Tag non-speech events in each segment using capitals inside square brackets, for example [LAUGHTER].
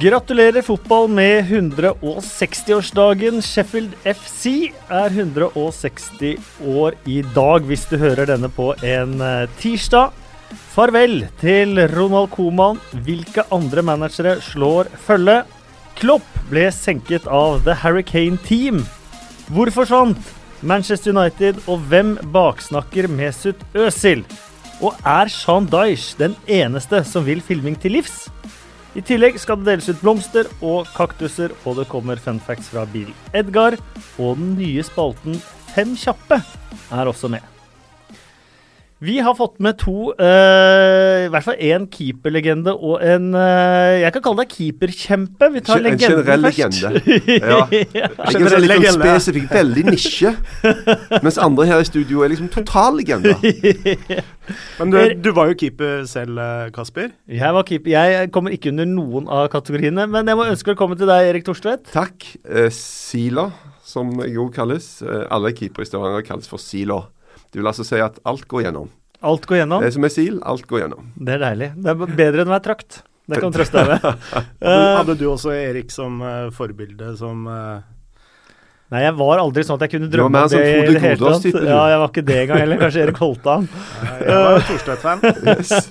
Gratulerer fotball med 160-årsdagen. Sheffield FC er 160 år i dag, hvis du hører denne på en eh, tirsdag. Farvel til Ronald Coman. Hvilke andre managere slår følge? Klopp ble senket av The Hurricane Team. Hvor forsvant Manchester United, og hvem baksnakker Mesut Özil? Og er Sean Daish den eneste som vil filming til livs? I tillegg skal det deles ut blomster og kaktuser, og det kommer fun facts fra Bill Edgar. Og den nye spalten Fem kjappe er også med. Vi har fått med to, uh, i hvert fall én keeperlegende og en uh, Jeg kan kalle deg keeperkjempe. Vi tar En legenden generell først. legende. [LAUGHS] Ja. ja. er Generell litt sånn spesifikk, veldig nisje. Mens andre her i studio er liksom totallegende. [LAUGHS] Men du, du var jo keeper selv, eh, Kasper. Jeg var keeper. Jeg kommer ikke under noen av kategoriene, men jeg må ønske velkommen til deg, Erik Thorstvedt. Takk. Uh, Sila, som jeg jo kalles. Alle keepere i Stavanger kalles for Sila. Det vil altså si at alt går gjennom. Alt går gjennom. Det som er sil, alt går gjennom. Det er deilig. Det er bedre enn å være trakt. Det kan trøste deg med. [LAUGHS] Hadde, Eh, du også Erik som uh, forbilde, som uh... Nei, jeg var aldri sånn at jeg kunne drømme om det som i det hele tatt. Ja, jeg var ikke det engang heller. Kanskje Erik Holtan. Jeg var Thorstvedt-fan. [LAUGHS] Yes.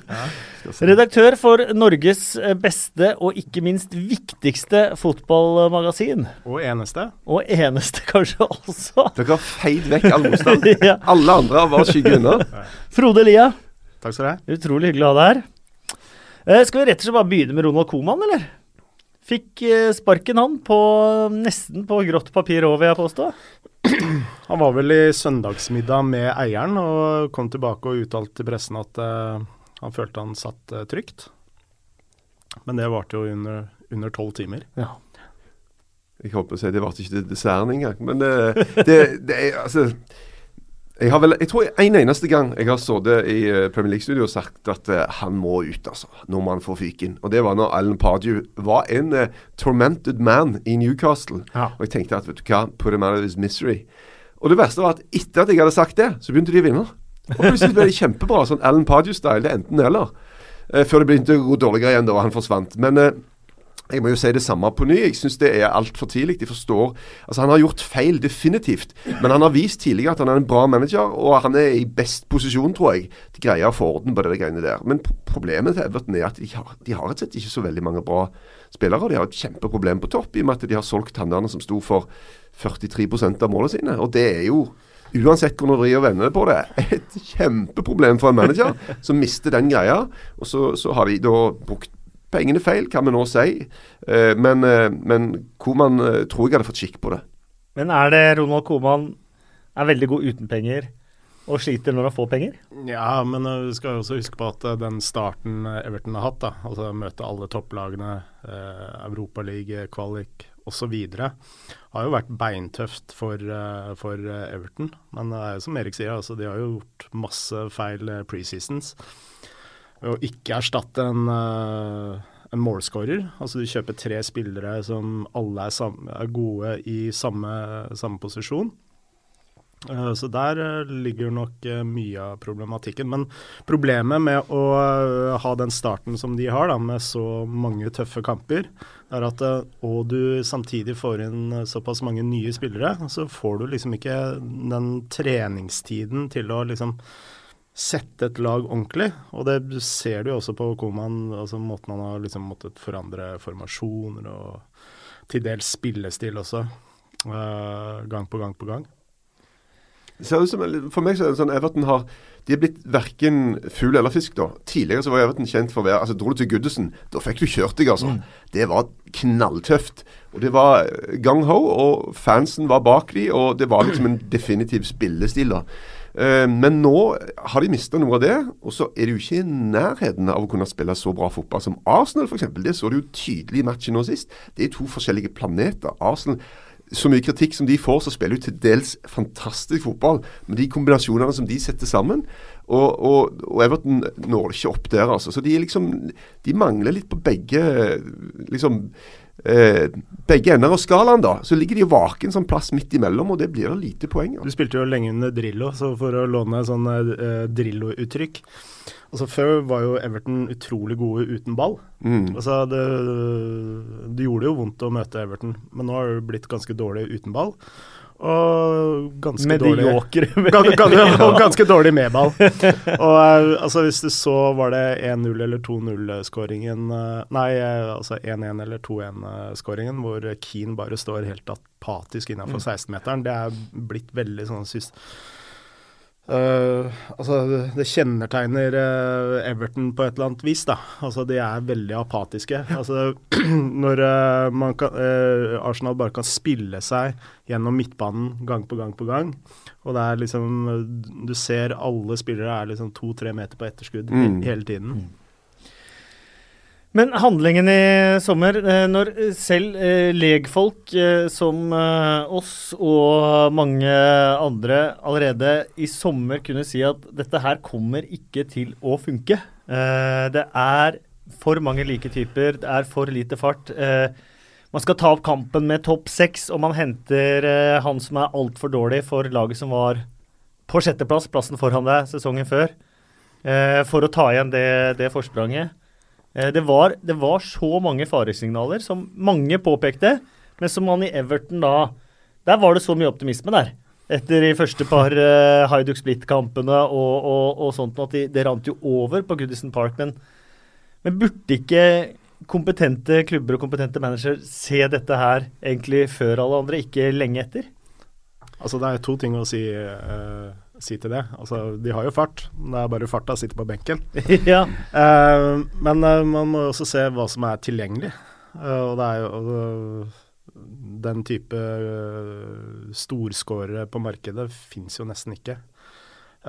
Redaktør for Norges eh, beste og ikke minst viktigste fotballmagasin. Og eneste. Og eneste, [LAUGHS] kanskje også. Dere har feid vekk all motstand. [LAUGHS] Ja. Alle andre har bare skygget unna. [LAUGHS] Frode Lia, Takk skal du ha. utrolig hyggelig å ha deg her. Eh, skal vi rett og slett bare begynne med Ronald Koman, eller? Fikk eh, sparken han på nesten på grått papir òg, vil jeg påstå. [CLEARS THROAT] Han var vel i søndagsmiddag med eieren og kom tilbake og uttalte til pressen at eh, han følte han satt eh, trygt. Men det varte jo under under tolv timer. Ja. Jeg håper å si det varte ikke til desserten engang. Men det, [LAUGHS] det, det er altså jeg, har vel, jeg tror en eneste gang jeg har sittet i eh, Premier League-studio og sagt at uh, han må ut, altså. Når man får få fyken. Og det var når Alan Pardew var en uh, tormented man i Newcastle. Ja. Og jeg tenkte at vet du hva, put him out of his misery. Og det verste var at etter at jeg hadde sagt det, så begynte de å vinne. Og plutselig ble det kjempebra. Sånn Alan Pardew-style. Det er enten eller. Eh, før det begynte å gå dårligere igjen da han forsvant. Men eh, jeg må jo si det samme på ny. Jeg syns det er altfor tidlig. De forstår Altså, han har gjort feil, definitivt. Men han har vist tidligere at han er en bra manager, og han er i best posisjon, tror jeg, til greie å få orden på det greiene der. Men problemet til Everton er at de har, de har rett og slett ikke så veldig mange bra spillere. De har et kjempeproblem på topp, i og med at de har solgt han som sto for 43% av målene sine. Og det er jo Uansett hvordan du vrir og vender på det, et kjempeproblem for en manager som mister den greia. Og så, så har de da brukt pengene feil, kan vi nå si. Eh, men, eh, men Koman eh, tror jeg hadde fått skikk på det. Men er det Ronald Koman er veldig god uten penger og sliter når han får penger? Ja, men eh, vi skal jo også huske på at eh, den starten eh, Everton har hatt, da, altså møte alle topplagene, uh, Europaliga, kvalik osv., har jo vært beintøft for, eh, for eh, Everton. Men det er jo som Erik sier, altså, de har jo gjort masse feil eh, preseasons. Å ikke erstatte en, en målskårer. Altså du kjøper tre spillere som alle er, samme, er gode i samme, samme posisjon. Eh, Så der eh, ligger nok eh, mye av problematikken. Men problemet med å ha den starten som de har, da, med så mange tøffe kamper, er at og du samtidig får inn såpass mange nye spillere, så får du liksom ikke den treningstiden til å liksom sette et lag ordentlig. Og det ser du jo også på Koman, altså måten han har liksom måttet forandre formasjoner og til dels spillestil også. gang på gang på gang. Som, for meg så er det sånn Everton har De er blitt verken fugl eller fisk, da. Tidligere så var Everton kjent for å være altså Dro du til Goodison, da fikk du kjørt deg, altså. Det var knalltøft. Og det var gung-ho, og fansen var bak de, og det var liksom en definitiv spillestil, da. Eh, men nå har de mista noe av det, og så er de jo ikke i nærheten av å kunne spille så bra fotball som Arsenal, f.eks. Det så du jo tydelig i matchen nå sist. Det er to forskjellige planeter. Arsenal så mye kritikk som de får, så spiller de til dels fantastisk fotball. Men de kombinasjonene som de setter sammen Og, og, og Everton når det ikke opp der, altså. Så de liksom De mangler litt på begge liksom eh, begge ender av skalaen, da, så ligger de vaken sånn plass midt imellom, og det blir det lite poeng av. Du spilte jo lenge under Drillo, så for å låne sånn eh, Drillo-uttrykk Altså Før var jo Everton utrolig gode uten ball. Mm. Altså det, det gjorde jo vondt å møte Everton, men nå har det blitt ganske dårlig uten ball. [LAUGHS] [LAUGHS] Og ganske dårlig Mediokre. og ganske dårlig med ball. [LAUGHS] Og eh, altså Hvis du så var det 1-0 eller 2-0-skåringen Nei, altså 1-1 eller 2-1-skåringen hvor Keane bare står helt apatisk innafor 16-meteren. Det er blitt veldig sånn Uh, altså, det kjennetegner uh, Everton på et eller annet vis. da. Altså, De er veldig apatiske. Altså, [CLEARS THROAT] Når uh, kan, Arsenal bare kan spille seg gjennom midtbanen gang på gang på gang, og det er liksom Du ser alle spillere er liksom to-tre meter på etterskudd mm. hele tiden. Men handlingen i sommer, eh, når selv eh, legfolk eh, som oss og mange andre allerede i sommer kunne si at dette her kommer ikke til å funke. Det er for mange like typer, det er for lite fart. Man skal ta opp kampen med topp seks, og man henter han som er altfor dårlig for laget som var på sjetteplass, plassen foran deg sesongen før, for å ta igjen det, det forspranget. Eh, det var, det var, så mange faresignaler som mange påpekte, men som man i Everton da Der var det så mye optimisme der. Etter de første par [LAUGHS] uh, Haiduk Split-kampene og, og, og, sånt, at de, det rant jo over på Goodison Park. Men, men burde ikke kompetente klubber og kompetente manager se dette her egentlig før alle andre, ikke lenge etter? Altså Det er to ting å si. Uh si til det. Altså, de har jo fart, det er bare farta sitter på benken. [LAUGHS] ja. uh, men uh, man må jo også se hva som er tilgjengelig. Uh, og det er jo Den type uh, storskårere på markedet fins jo nesten ikke.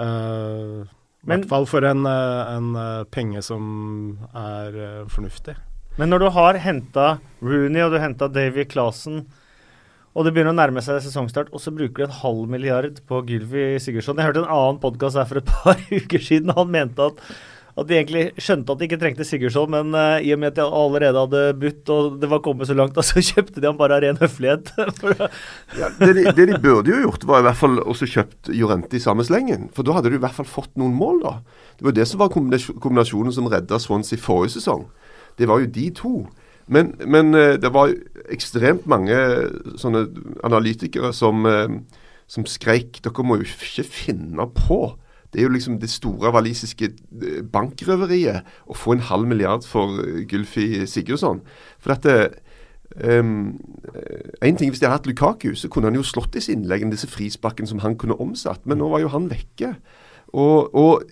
I hvert fall for en, en penge som er fornuftig. Men når du har henta Rooney og du henta Davy Clasen og det begynner å nærme seg sesongstart, og så bruker de en halv milliard på Gylvi Sigurdsson. Jeg hørte en annen podkast her for et [LAUGHS] par uker siden. Han mente at, at de egentlig skjønte at de ikke trengte Sigurdsson, men uh, i og med at de allerede hadde budt og det var kommet så langt, [LAUGHS] da, så kjøpte de ham bare av ren høflighet. [LAUGHS] ja, det, de, det, de, burde jo gjort, var i hvert fall også kjøpt Jorente i samme slengen. For da hadde du i hvert fall fått noen mål, da. Det var det som var kombinasjonen som redda Swans i forrige sesong. Det var jo de to. Men, men, eh, det var ekstremt mange sånne analytikere som, eh, som skreik dere må jo ikke finne på. Det er jo liksom det store walisiske eh, bankrøveriet å få en halv milliard for Gylfi Sigurdsson. For dette um, En ting Hvis de hadde hatt Lukaku, så kunne han jo slått disse innleggene, disse frisparkene som han kunne omsatt. Men nå var jo han vekke. Og, og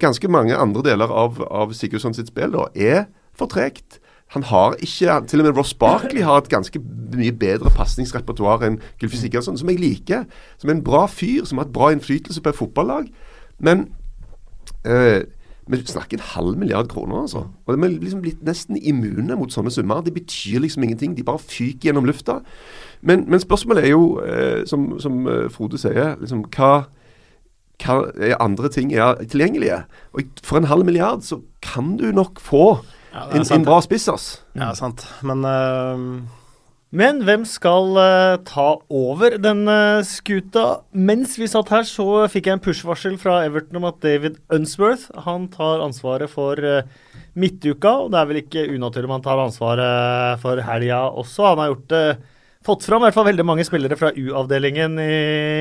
ganske mange andre deler av, av Sigurdsson sitt spill da, er for tregt. Han har ikke Til og med Ross Barkley har et ganske mye bedre pasningsrepertoar enn Gylfi Sigurdsson, som jeg liker. Som er en bra fyr, som har et bra innflytelse på et fotballag. Men øh, vi snakker en halv milliard kroner, altså. Og Vi er liksom blitt nesten immune mot sånne summer. Det betyr liksom ingenting. De bare fyker gjennom lufta. Men, men spørsmålet er jo, eh, som, som, eh, Frode sier, liksom, hva, hva andre ting er tilgjengelige? Og For en halv milliard så kan du nok få ja, en, en, bra spiss, ass. Ja, sant. Men uh, men hvem skal uh, ta over den uh, skuta? Mens vi satt her, så fikk jeg en push-varsel fra Everton om at David Unsworth han tar ansvaret for uh, midtuka. Og det er vel ikke unaturlig om han tar ansvaret for helga også. Han har gjort det fått fram i hvert fall veldig mange spillere fra U-avdelingen i,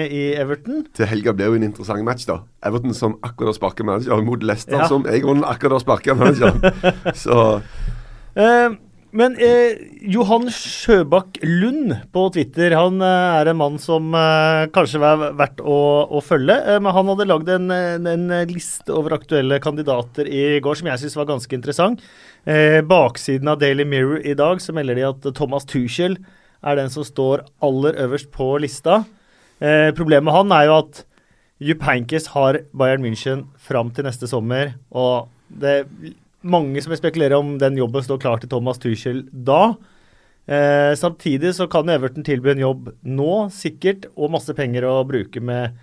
i, Everton. Til helga blir jo en interessant match, da. Everton som akkurat har sparket manager mot Leicester ja. som jeg akkurat har sparket manager. [LAUGHS] Så eh, men eh, Johan Sjøbakk Lund på Twitter han eh, er en mann som eh, kanskje er verdt å, å følge. Eh, men han hadde lagd en, en, liste over aktuelle kandidater i går som jeg syns var ganske interessant. Eh, baksiden av Daily Mirror i dag så melder de at Thomas Tuchel er den som står aller øverst på lista. Eh, problemet med han er jo at Jupp Heynckes har Bayern München fram til neste sommer. Og det er mange som spekulerer om den jobben står klar til Thomas Tuchel da. Eh, samtidig så kan Everton tilby en jobb nå, sikkert, og masse penger å bruke med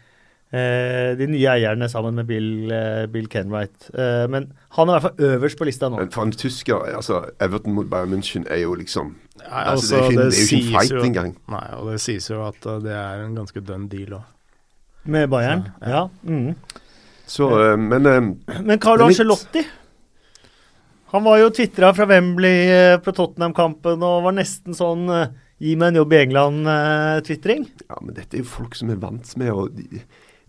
de nye eierne sammen med Bill, eh, Bill Kenwright. Eh, men han er i hvert fall øverst på lista nå. Men for en tysker, altså Everton mot Bayern München er jo liksom Nei, Altså, er ikke- det er jo ikke en fight jo- engang. Nei, og det sies jo at uh, det er en ganske dønn deal òg. Med Bayern. Så, Ja. Mm. Så, eh, men eh, [CLEARS THROAT] Men Carlo Ancelotti Han var jo tvitra fra Wembley eh, på Tottenham-kampen og var nesten sånn eh, Gi meg en jobb i England-tvitring. Ja, men dette er jo folk som er vant med å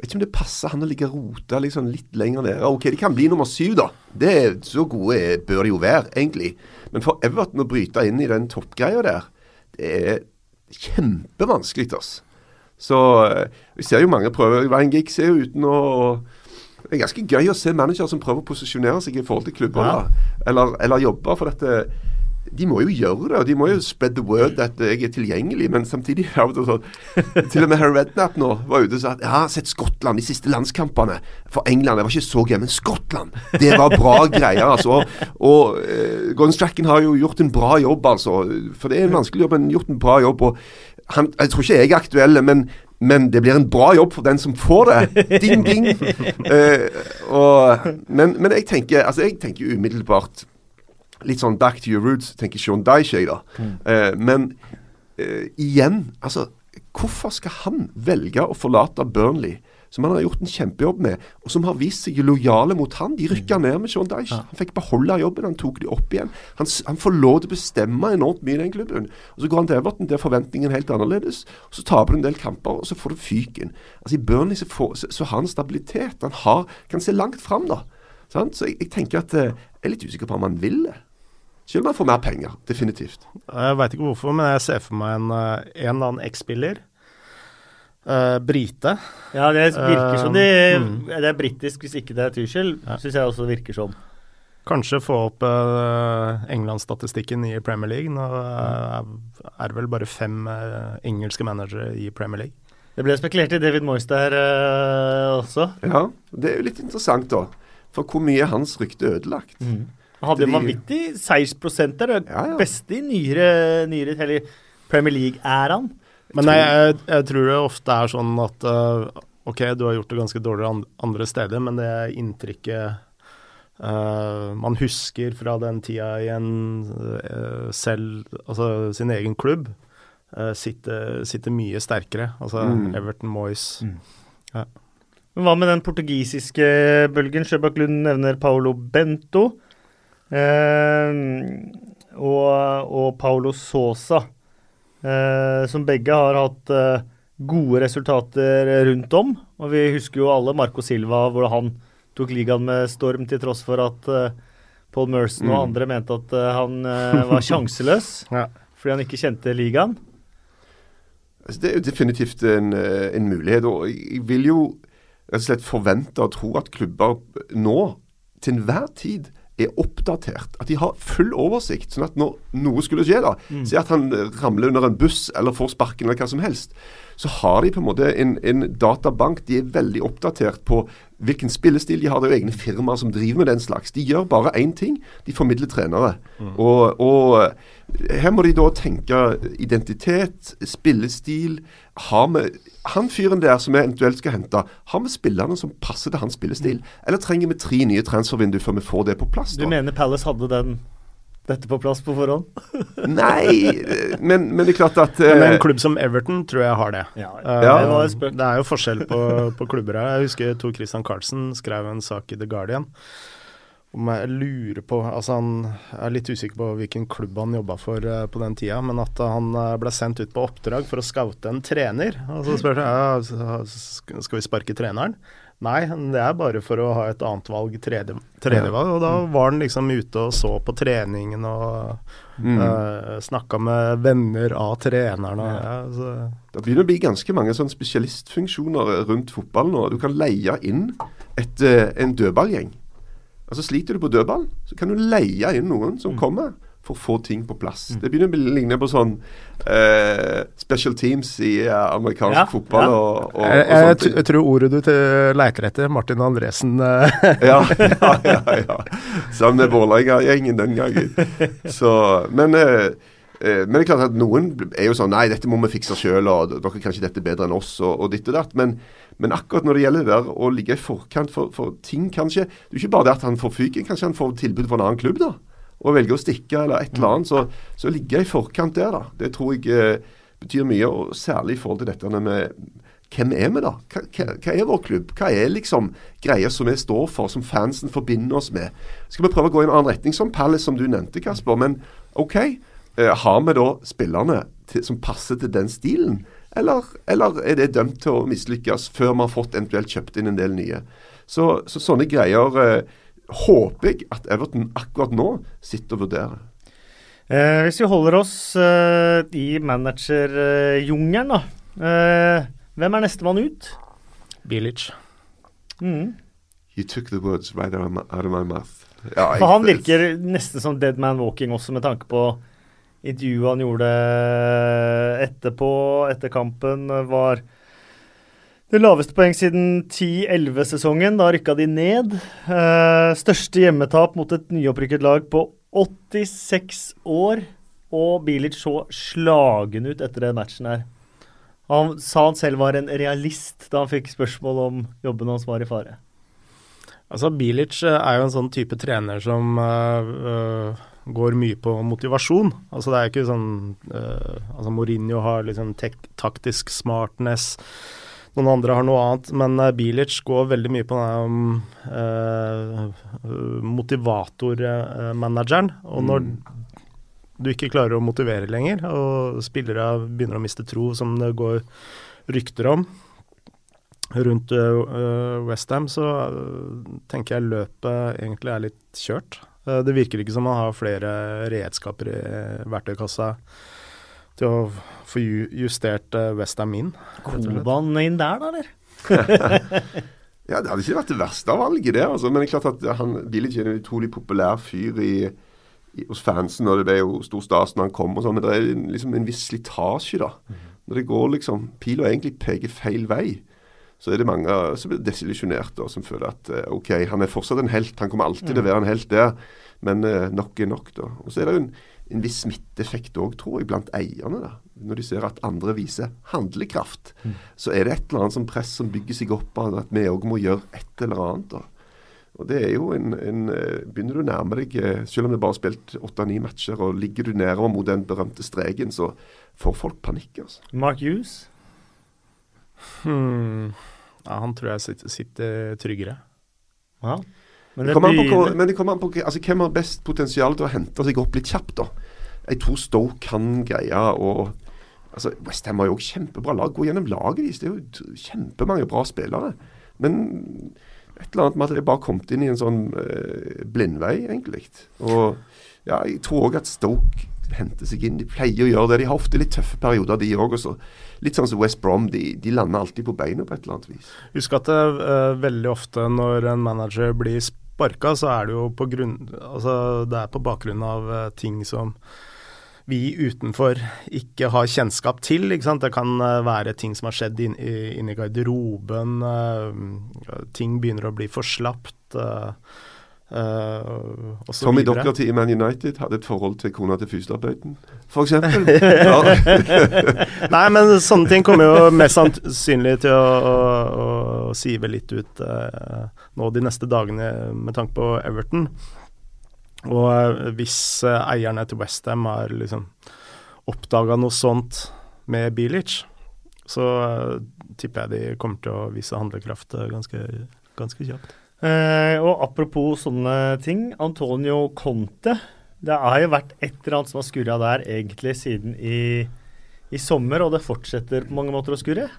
vet ikke om det passer han å ligge og rote liksom litt lenger nede. Ok, de kan bli nummer syv, da. Det er, Så gode bør de jo være, egentlig. Men for Everton å bryte inn i den toppgreia der, det er kjempevanskelig, altså. Så eh, vi ser jo mange prøver. Ryan Giggs er jo uten å Det er ganske gøy å se managere som prøver å posisjonere seg i forhold til klubber, Ja. Eller, eller jobber for dette de må jo gjøre det, og de må jo spread the word at jeg er tilgjengelig. Men samtidig av og til sånn Til og med Harry Redknapp nå var ute og sa at jeg har sett Skottland de siste landskampene for England. Det var ikke så gøy, men Skottland, det var bra [LAUGHS] greier, altså. Og uh, Gordon Strachan har jo gjort en bra jobb, altså. For det er en vanskelig jobb, men gjort en bra jobb. og han, Jeg tror ikke jeg er aktuell, men men det blir en bra jobb for den som får det. Ding, ding. Uh, [LAUGHS] og, men, men jeg tenker altså jeg tenker umiddelbart litt sånn back to your roots, tenker Sean Dyche, jeg da. Eh, men eh, igjen, altså Hvorfor skal han velge å forlate Burnley, som han har gjort en kjempejobb med, og som har vist seg lojale mot han? De rykka ned med Sean Dyche. Han fikk beholde jobben, han tok de opp igjen. Han, han får lov til å bestemme enormt mye i den klubben. Og Så går han til Everton, der forventningen er helt annerledes. og Så taper du en del kamper, og så får du fyken. Altså I Burnley så, får, så, så har han stabilitet. Han har, kan se langt fram, da. Så jeg, jeg tenker at eh, jeg er litt usikker på om han vil det. Selv om han får mer penger. Definitivt. Jeg veit ikke hvorfor, men jeg ser for meg en, uh, en eller annen X-spiller. Uh, brite. Ja, det virker som de uh, mm. Det er britisk hvis ikke det er Tuchel, Ja. syns jeg også virker som. Kanskje få opp uh, England-statistikken i Premier League. Nå uh, er det vel bare fem uh, engelske managere i Premier League. Det ble spekulert i David Moyes der eh, også. Ja, Det er jo litt interessant, da. For hvor mye er hans rykte ødelagt? Han hadde en vanvittig seiersprosent der. Det Ja, ja. beste i nyere, nyere eller Premier League-æraen. Men jeg, jeg, jeg tror det ofte er sånn at uh, ok, du har gjort det ganske dårlig andre steder, men det inntrykket uh, man husker fra den tida i en uh, selv, altså sin egen klubb, uh, sitter, sitter mye sterkere. Altså Mm. Everton Moyes. Men hva med den portugisiske bølgen? Sjøbakk Lund nevner Paolo Bento. Eh, og, og Paulo Sosa. Eh, som begge har hatt eh, gode resultater rundt om. Og vi husker jo alle Marco Silva, hvor han tok ligaen med storm til tross for at eh, Paul Merson og Mm. andre mente at eh, han var sjanseløs [LAUGHS] Ja. fordi han ikke kjente ligaen. Altså, det er jo definitivt en, en mulighet. Og jeg jeg vil jo rett og slett forvente og tro at klubber nå til enhver tid er oppdatert. At de har full oversikt. Sånn at når noe skulle skje, da, si at han ramler under en buss eller får sparken eller hva som helst, så har de på en måte en, en databank. De er veldig oppdatert på hvilken spillestil de har. Det er jo egne firmaer som driver med den slags. De gjør bare én ting. De formidler trenere. Og, og her må de da tenke identitet, spillestil. Har vi han fyren der som vi eventuelt skal hente, har vi spillerne som passer til hans spillestil? Eller trenger vi tre nye transfervinduer før vi får det på plass? Du mener Palace hadde den, dette på plass på forhånd? [LAUGHS] Nei, men, men det er klart at Men eh, en klubb som Everton tror jeg har det. Ja, Eh, Ja. det var det er jo forskjell på, på klubber her. Jeg husker Tor Christian Carlsen skrev en sak i The Guardian. Om jeg lurer på altså Han er litt usikker på hvilken klubb han jobba for eh, på den tida, men at han eh, ble sendt ut på oppdrag for å scoute en trener. Og så spør jeg ja, skal vi sparke treneren. Nei, det er bare for å ha et annet valg, tredje, tredjevalg. Og da var han liksom ute og så på treningen og mm, uh, snakka med venner av treneren. Og, ja, så, Det begynner å bli ganske mange sånn spesialistfunksjoner rundt fotball nå. Du kan leie inn et, eh, en dødballgjeng. Altså Sliter du på dødball, så kan du leie inn noen Mm. som kommer for å få ting på plass. Det begynner å ligne på sånn eh, special teams i eh, amerikansk Ja, fotball ja. og, og, og jeg, jeg, jeg, jeg tror ordet du til leiter etter, Martin Andresen eh, [LAUGHS] ja, ja, ja, ja. Sammen med Vålerenga-gjengen den gangen. Så, men, eh, eh, men det er klart at noen er jo sånn Nei, dette må vi fikse sjøl, og dere kan ikke dette bedre enn oss, og, og ditt og datt. Men, men akkurat når det gjelder det å ligge i forkant for, for ting, kanskje Det er ikke bare det at han får fyken, kanskje han får tilbud fra en annen klubb, da. og velger å stikke eller et eller annet, så, så ligge i forkant der, da. Det tror jeg eh, betyr mye, og særlig i forhold til dette med hvem er vi, da? Hva, hva, er vår klubb? Hva er liksom greia som vi står for, som fansen forbinder oss med? Skal vi prøve å gå i en annen retning, som Palace, som du nevnte, Kasper. Men OK, eh, har vi da spillerne til, som passer til den stilen? Eller, eller, er det dømt til å mislykkes før man har fått eventuelt kjøpt inn en del nye? Så, så sånne greier eh, håper jeg at Everton akkurat nå sitter og vurderer. Eh, hvis vi holder oss eh, i managerjungelen, da. Eh, hvem er nestemann ut? Bilic. Mm. You took the words right out of my mouth. Ja, For han virker nesten som dead man walking også, med tanke på intervjuet han gjorde etterpå, etter kampen, var det laveste poeng siden 10-11-sesongen. Da rykka de ned. Eh, største hjemmetap mot et nyopprykket lag på 86 år. Og Bilic så slagen ut etter den matchen her. Han sa han selv var en realist da han fikk spørsmål om jobben hans var i fare. Altså, Bilic eh, er jo en sånn type trener som uh, går mye på motivasjon. Altså, det er ikke sånn uh, altså Mourinho har liksom taktisk smartness. Noen andre har noe annet, men Bilic går veldig mye på den motivatormanageren. og når mm du ikke klarer å motivere lenger, og spillere begynner å miste tro, som det går rykter om rundt uh, eh, Westham, så uh, tenker jeg løpet egentlig er litt kjørt. Uh, det virker ikke som man har flere redskaper i verktøykassa til å få justert Westham inn. Koban inn der, da, eller? [LAUGHS] ja, det hadde ikke vært det verste av valget, det. Altså. Men det er klart at han, Bilic er en utrolig populær fyr i hos fansen, og det ble jo stor stas når han kom og sånn, men det er liksom en viss slitasje, da. Mm. Når det går liksom Pila egentlig peker feil vei, så er det mange som blir desillusjonerte og som føler at eh, OK, han er fortsatt en helt, han kommer alltid til å mm. være en helt der, men uh, nok er nok, da. Og så er det jo en, en viss smitteeffekt òg, tror jeg, blant eierne. da. Når de ser at andre viser handlekraft, mm. så er det et eller annet som press som bygger seg opp av at vi òg må gjøre et eller annet. da. Og det er jo en, en, eh, Begynner du å nærme deg, eh, selv om det bare har spilt åtte-ni matcher, og ligger du nedover mot den berømte streken, så får folk panikk. altså. Mark Hughes? Hmm. Ja, han tror jeg sitter, sitter tryggere. Ja. Men det, kommer på, men det kommer an på altså, hvem har best potensial til å hente seg opp litt kjapt. da. Jeg tror Stoke kan greie å altså, Westham har jo også kjempebra lag. Gå gjennom laget deres. Det er jo kjempemange bra spillere. Men et eller annet med at de bare kommet inn i en sånn eh, blindvei, egentlig. Og ja, jeg tror òg at Stoke henter seg inn. De pleier å gjøre det. De har ofte litt tøffe perioder, de òg. Litt sånn som West Brom. De, de, lander alltid på beina på et eller annet vis. Husk at det, uh, veldig ofte når en manager blir sparka, så er det jo på grunn Altså det er på bakgrunn av uh, ting som vi utenfor ikke har kjennskap til. Det kan eh, være ting som har skjedd inni inn i garderoben. Uh, ting begynner å bli for slapt. Uh, Tommy Dockerty i Man United hadde et forhold til kona til fysioterapeuten, f.eks. [LAUGHS] [LAUGHS] Nei, men sånne ting kommer jo mest sannsynlig til å, å, å sive litt ut nå de neste dagene med tanke på Everton. Og eh, hvis eh, eierne til Westham har liksom oppdaga noe sånt med Bilic, så uh, tipper jeg de kommer til å vise handlekraft ganske, ganske kjapt. Eh, og apropos sånne ting. Antonio Conte. Det har jo vært et eller annet som har skurra der egentlig siden i, i, sommer, og det fortsetter på mange måter å skurre.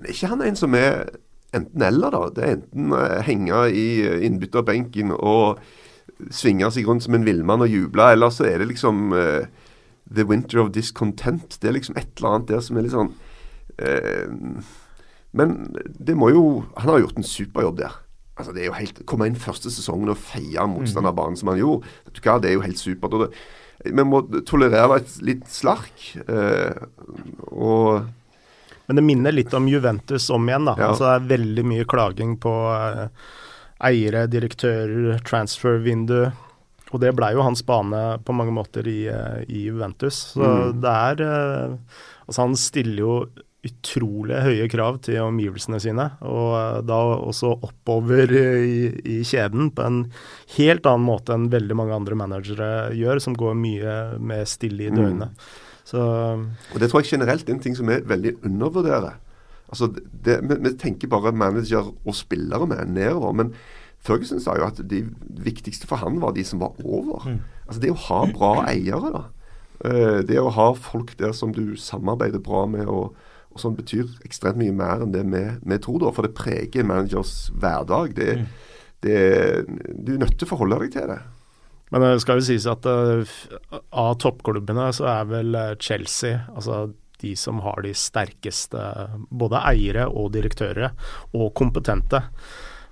Men er ikke han en som er enten-eller, da? Det er enten uh, henge i innbytterbenken og svinge seg rundt som en villmann og juble, eller så er det liksom uh, The Winter of Discontent. Det er liksom et eller annet der som er litt sånn uh, Men det må jo Han har gjort en superjobb der. Altså det er jo helt, Komme inn første sesongen og feie motstanderbanen mm. som han gjorde, vet du hva, det er jo helt supert. og det, Vi må tolerere et litt slark. Uh, og men det minner litt om Juventus om igjen. da. Ja. Altså Det er veldig mye klaging på uh, eiere, direktører, transfer-vindu. Og det blei jo hans bane på mange måter i, eh, i Juventus. Så mm. det er eh, Altså, han stiller jo utrolig høye krav til omgivelsene sine, og da også oppover i, i, kjeden på en helt annen måte enn veldig mange andre managere gjør, som går mye mer stille i dørene. Mm. Så, og Det tror jeg generelt er en ting som vi veldig undervurderer. Altså, det, vi, vi, tenker bare manager og spillere med nedover. men Ferguson sa jo at de viktigste for han var de som var over. Mm. Altså Det å ha bra eiere, da. Uh, det å ha folk der som du samarbeider bra med. og og sånn betyr ekstremt mye mer enn det vi, vi tror, da, for det preger managers hverdag. Det, mm. det, du er nødt til å forholde deg til det. Men det skal jo sies at uh, av toppklubbene så er vel eh, Chelsea altså de som har de sterkeste både eiere og direktører, og kompetente.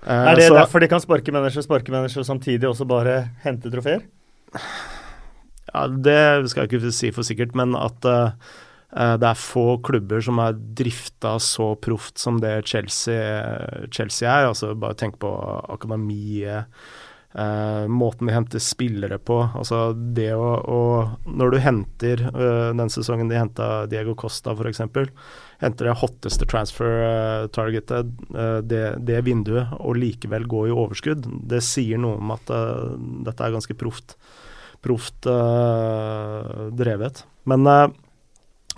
Er det så, derfor de kan sparke mennesker, sparke mennesker og samtidig også bare hente trofeer? Ja, Det skal jeg ikke si for sikkert, men at Eh, det er få klubber som er drifta så proft som det Chelsea, Chelsea er. Altså Bare tenk på akademiet, eh, måten vi henter spillere på. Altså det å, å Når du henter uh, den sesongen de henta Diego Costa, f.eks. Henter det hotteste transfer-targetet, uh, det, det, vinduet, og likevel gå i overskudd, det sier noe om at uh, dette er ganske proft, proft drevet. Men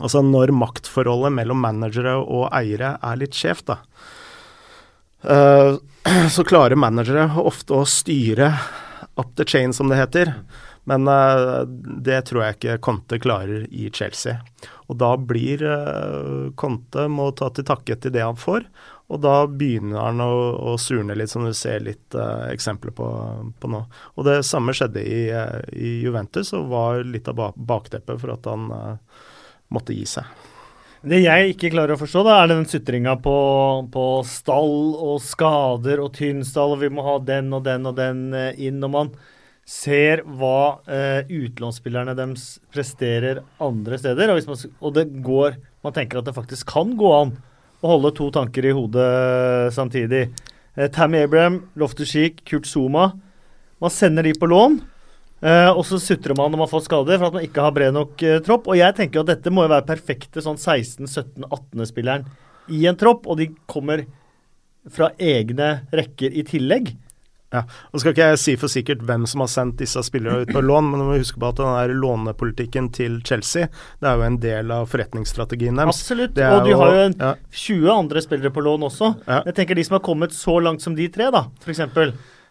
Altså når maktforholdet mellom managere og eiere er litt skjevt, da. Uh, [CLEARS THROAT] så klarer managere ofte å styre up the chain, som det heter. Men uh, det tror jeg ikke Conte klarer i Chelsea. Og da blir uh, Conte må ta til takke til det han får. Og da begynner han å, å surne litt, som du ser litt uh, eksempler på, på, nå. Og det samme skjedde i, i Juventus, og var litt av bakteppet for at han uh, måtte gi seg. Det jeg ikke klarer å forstå, da, er den sutringa på, på, stall og skader og tynn stall, og vi må ha den og den og den eh, inn. Når man ser hva eh, utlånsspillerne deres presterer andre steder, og, man, og, det går Man tenker at det faktisk kan gå an å holde to tanker i hodet samtidig. Eh, Tammy Abraham, Loftus Sheik, Kurt Zuma. Man sender de på lån. Uh, og så sutrer man når man får skader for at man ikke har bred nok uh, tropp. Og jeg tenker at dette må jo være perfekte sånn 16-17-18-spilleren i en tropp, og de kommer fra egne rekker i tillegg. Ja, og skal ikke jeg si for sikkert hvem som har sendt disse spillerne ut på [CLEARS THROAT] lån, men du må huske på at den der lånepolitikken til Chelsea det er jo en del av forretningsstrategien deres. Absolutt, og jo, har jo ja. 20 andre spillere på lån også. Ja. Jeg tenker de som har kommet så langt som de tre, da, f.eks.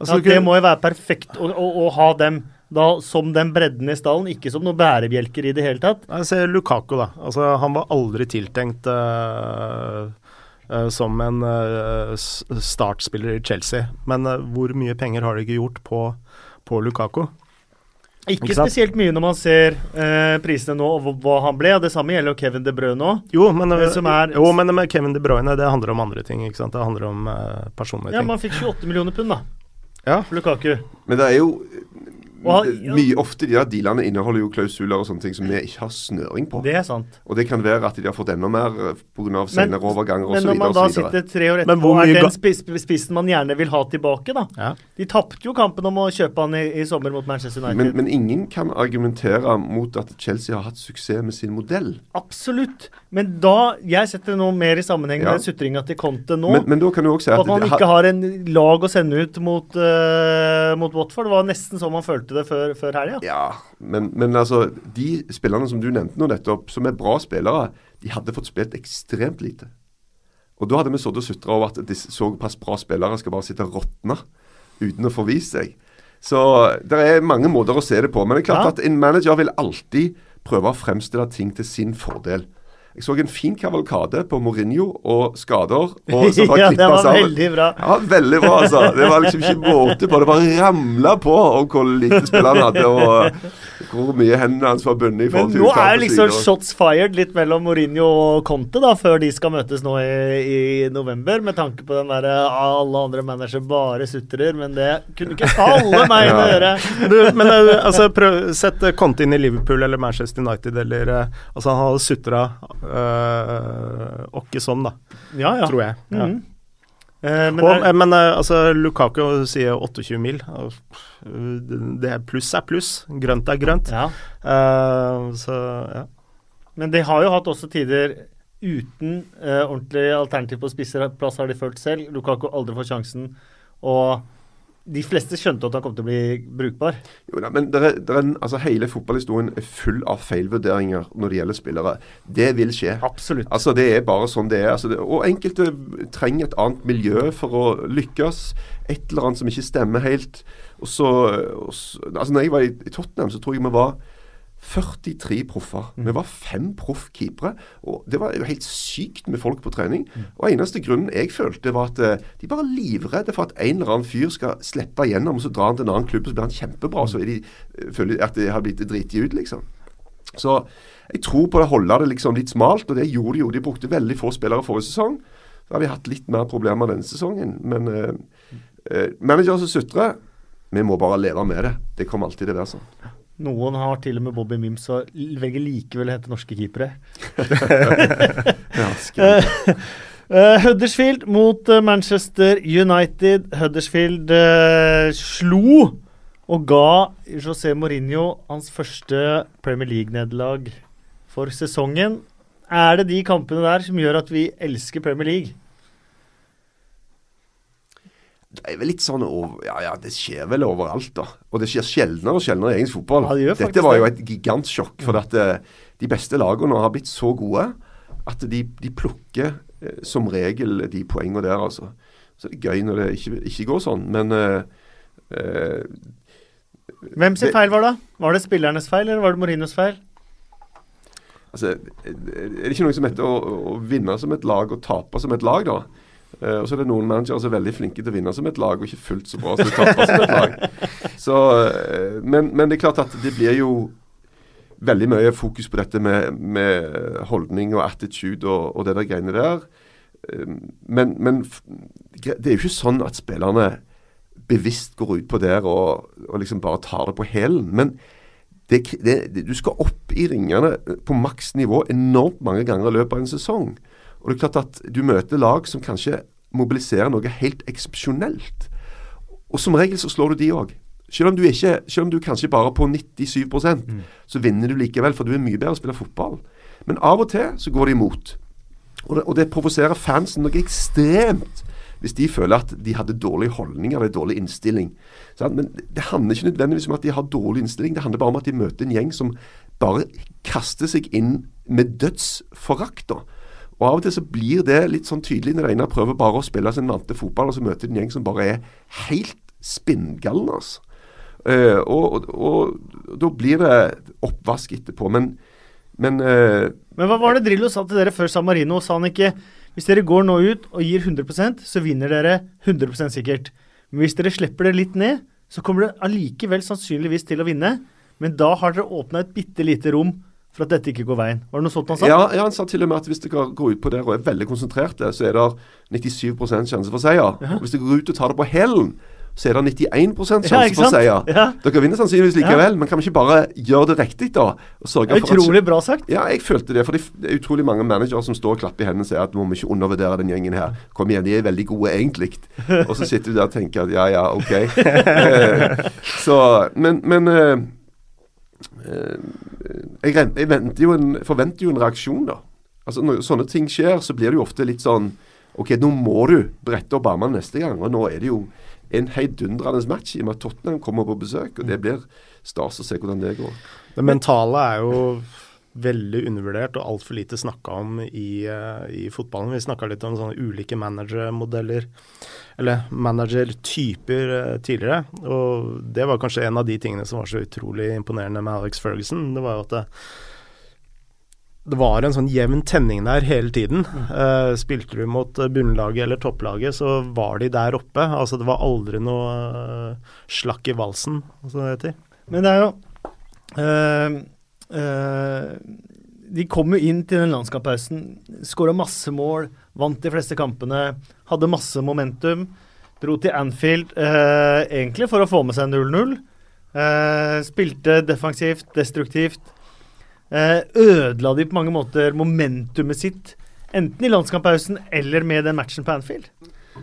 Altså, det må jo være perfekt å, å, å ha dem da som den bredden i stallen, ikke som noen bærebjelker i det hele tatt. Jeg ser Lukako, da. Altså, han var aldri tiltenkt uh, uh, som en uh, startspiller i Chelsea. Men hvor mye penger har de ikke gjort på, på Lukako? Ikke, ikke spesielt mye når man ser eh, prisene nå og hva han ble. og Det samme gjelder jo Kevin De Bruyne òg. Jo, men, er, jo, men med Kevin De Bruyne det handler om andre ting. ikke sant? Det handler om eh, personlige ja, ting. Ja, Man fikk 28 millioner pund, da. Ja. For Lukaku. Men det er jo ja. Mye ofte de der dealene inneholder jo klausuler og sånne ting som vi ikke har snøring på. Det er sant. Og det kan være at de har fått enda mer eh, pga. senere overganger osv. Men når man da sitter tre år etterpå, er den spis spissen man gjerne vil ha tilbake, da. Ja. De tapte jo kampen om å kjøpe han i, i sommer mot Manchester United. Men, men, ingen kan argumentere mot at Chelsea har hatt suksess med sin modell. Absolutt. Men da Jeg setter noe mer i sammenheng med sutringa til Conte nå. Men, men, da kan du også si at, at man ikke har en lag å sende ut mot, uh, mot Watford. Det var nesten sånn man følte det før, før helga. Ja, men, men, altså De spillerne som du nevnte nå nettopp, som er bra spillere, de hadde fått spilt ekstremt lite. Og da hadde vi sittet og sutra over at disse såpass bra spillere skal bare sitte og råtne uten å få vist seg. Så det er mange måter å se det på. Men det er klart ja. at en manager vil alltid prøve å fremstille ting til sin fordel. Jeg så en fin kavalkade på Mourinho og skader. Og så [LAUGHS] bare ja, det var sammen. veldig bra. Ja, veldig bra, altså. Det var liksom ikke måte på. Det bare ramla på om hvor lite spill han hadde, og hvor mye hendene hans var bundet i forhold til Men nå er liksom shots fired litt mellom Mourinho og Conte, da, før de skal møtes nå i, i november, med tanke på den derre alle andre managere bare sutrer, men det kunne ikke [LAUGHS] alle meg inn å gjøre. Du, men eh, altså, prøv, sett Conte inn i Liverpool eller Manchester United, eller eh, Altså, han hadde sutra Uh, og ikke sånn, da. Ja, ja. Tror jeg. Ja. Mm. Uh, men, og, er, men uh, altså, Lukaku sier 28 mil. Det er pluss er pluss. Grønt er grønt. Ja. Uh, så, ja. Men de har jo hatt også tider uten eh, ordentlig alternativ på spisseplass, har de følt selv. Lukaku aldri får sjansen. Og de fleste skjønte at han kom til å bli brukbar. Jo, da, men der er, der er altså Hele fotballhistorien er full av feilvurderinger når det gjelder spillere. Det vil skje. Absolutt. Altså Det er bare sånn det er. Altså, det, og enkelte trenger et annet miljø for å lykkes. Et eller annet som ikke stemmer helt. Og så, og så altså når jeg var i, i Tottenham, så tror jeg vi var 43 proffer. Mm. Vi var fem proff-keepere. og Det var jo helt sykt med folk på trening. Og Eneste grunnen jeg følte, var at eh, de bare er livredde for at en eller annen fyr skal slippe igjennom, og så drar han til en annen klubb, og så blir han kjempebra. Så er de, eh, føler at de har blitt driti ut, liksom. Så jeg tror på å holde det liksom litt smalt, og det gjorde de jo. De brukte veldig få spillere forrige sesong. Da har de hatt litt mer problemer denne sesongen. Men eh, eh, manager som sutrer, vi må bare leve med det. Det kommer alltid til å være sånn. Noen har til og med Bobby Mims og velger likevel å hente norske keepere. [LAUGHS] uh, [LAUGHS] Huddersfield mot eh, Manchester United. Huddersfield uh, slo og ga José Mourinho hans første Premier League-nederlag for sesongen. Er det de kampene der som gjør at vi elsker Premier League? Det er vel litt sånn over, ja, ja, det skjer vel overalt, da. Og det skjer sjeldnere og sjeldnere i engelsk fotball. Ja, det Dette var jo et gigantsjokk. For at eh, de beste lagene har blitt så gode at de, de plukker eh, som regel de poengene der, altså. Så det er gøy når det ikke, ikke går sånn. Men eh, eh, Hvem sin feil var det? Var det spillernes feil, eller var det Mourinhos feil? altså, er det ikke noe som heter å, å vinne som et lag og tape som et lag, da? Eh, og så er det noen managere som er veldig flinke til å vinne som et lag, og ikke fullt så bra som de taper som et lag. [LAUGHS] Så, uh, men, men det er klart at det blir jo veldig mye fokus på dette med, med holdning og attitude og, og det der greiene der. Uh, Men, men det er jo ikke sånn at spillerne bevisst går ut på der og, og liksom bare tar det på hælen. Men det, det, det, du skal opp i ringene på maks nivå enormt mange ganger i løpet av en sesong. Og det er klart at du møter lag som kanskje mobiliserer noe helt eksepsjonelt. Og som regel så slår du de òg. Selv om du ikke, selv om du kanskje bare er på 97% så vinner du likevel, for du er mye bedre å spille fotball. Men av og til så går de imot. Og det, og det provoserer fansen noe ekstremt hvis de føler at de hadde dårlige holdninger eller dårlig innstilling. Sant? Men det- det handler ikke nødvendigvis om at de har dårlig innstilling, det handler bare om at de møter en gjeng som bare kaster seg inn med dødsforakt. da. Og Av og til så blir det litt sånn tydelig når Einar prøver bare å spille sin vante fotball, og så møter de en gjeng som bare er helt spinngalne. Altså. Uh, og, og, og da blir det oppvask etterpå. Men, men uh, Men hva var det Drillo sa til dere før San Marino? Sa han ikke hvis dere går nå ut og gir 100% så vinner dere 100% sikkert. Men hvis dere slipper det litt ned, så kommer dere allikevel sannsynligvis til å vinne. Men da har dere åpna et bitte lite rom for at dette ikke går veien. Var det noe sånt han sa? Ja, ja, han sa til og med at hvis dere går ut på der og er veldig konsentrerte, så er det 97 sjanse for seier. Og Hvis dere går ut og tar det på hælen, så er det 91 sjanse Ja, for seier. Ja. Dere vinner sannsynligvis likevel, men kan vi ikke bare gjøre det riktig, da? Det er for at utrolig bra sagt. Ja, jeg følte det. For det det er utrolig mange managere som står og klapper i hendene og sier at må vi ikke undervurdere den gjengen her. Kom igjen, de er veldig gode egentlig. Og så sitter du der og tenker at ja, ja, OK. [LAUGHS] [LAUGHS] Så, men, men eh, jeg, jeg jo en, forventer jo en reaksjon, da. Altså Når sånne ting skjer, så blir det jo ofte litt sånn OK, nå må du brette opp armene neste gang. Og nå er det jo en heidundrende match i og med at Tottenham kommer på besøk. Og det blir stas å se hvordan det går. Det mentale er jo veldig undervurdert og altfor lite snakka om i, eh, i fotballen. Vi snakka litt om sånne ulike managermodeller, eller managertyper eh, tidligere. Og det var kanskje en av de tingene som var så utrolig imponerende med Alex Ferguson. Det var jo at det, det var en sånn jevn tenning der hele tiden. Eh, spilte du mot bunnlaget eller topplaget, så var de der oppe. Altså Det var aldri noe uh, slakk i valsen, som det heter. Men det er jo øh, De kom jo inn til den landskamppausen, skåra masse mål, vant de fleste kampene, hadde masse momentum. Dro til Anfield øh, egentlig for å få med seg 0-0. Eh, spilte defensivt, destruktivt. Eh, ødela de på mange måter momentumet sitt, enten i landskamppausen eller med den matchen på Anfield?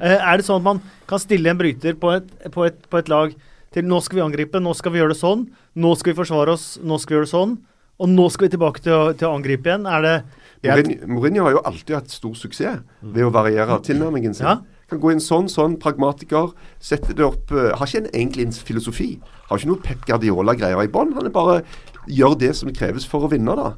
Eh, er det sånn at man kan stille en bryter på et, på et, på et lag til nå skal vi angripe, nå skal vi gjøre det sånn, nå skal vi forsvare oss, nå skal vi gjøre det sånn, og nå skal vi tilbake til å, til å angripe igjen? Er det Mourinho, Mourinho har jo alltid hatt stor suksess ved å variere tilnærmingen sin. Ja. Kan gå inn sånn, sånn, pragmatiker. Sette det opp eh, Har ikke en, egentlig en filosofi. Har ikke noe Pep Guardiola-greier i bånn. Han er bare gjør det som kreves for å vinne, da.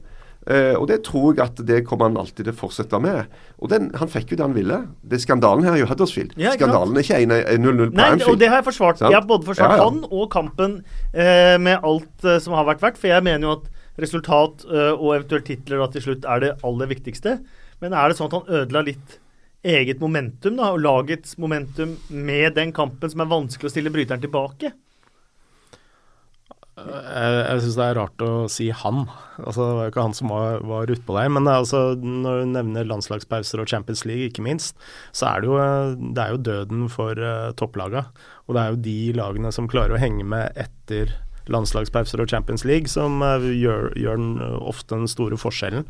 Uh, og det tror jeg at det kommer han alltid til å fortsette med. Og den, han fikk jo det han ville. Det Skandalen her er jo Huddersfield. Ja. Skandalen er ikke 1 0-0 på Anfield. og det har jeg forsvart. Sant? Jeg har både forsvart Ja, ja. han og kampen uh, med alt uh, som har vært verdt. For jeg mener jo at resultat eh, og eventuelt titler da til slutt er det aller viktigste. Men er det sånn at han ødela litt eget momentum, da, og lagets momentum med den kampen som er vanskelig å stille bryteren tilbake? Jeg, jeg syns det er rart å si han. Altså, det var jo ikke han som var, var utpå der. Men altså, når du nevner landslagspauser og Champions League, ikke minst, så er det jo, eh, det er jo døden for uh, topplaga. Og det er jo de lagene som klarer å henge med etter landslagspauser og Champions League, som eh, gjør, gjør den, eh, ofte den store forskjellen.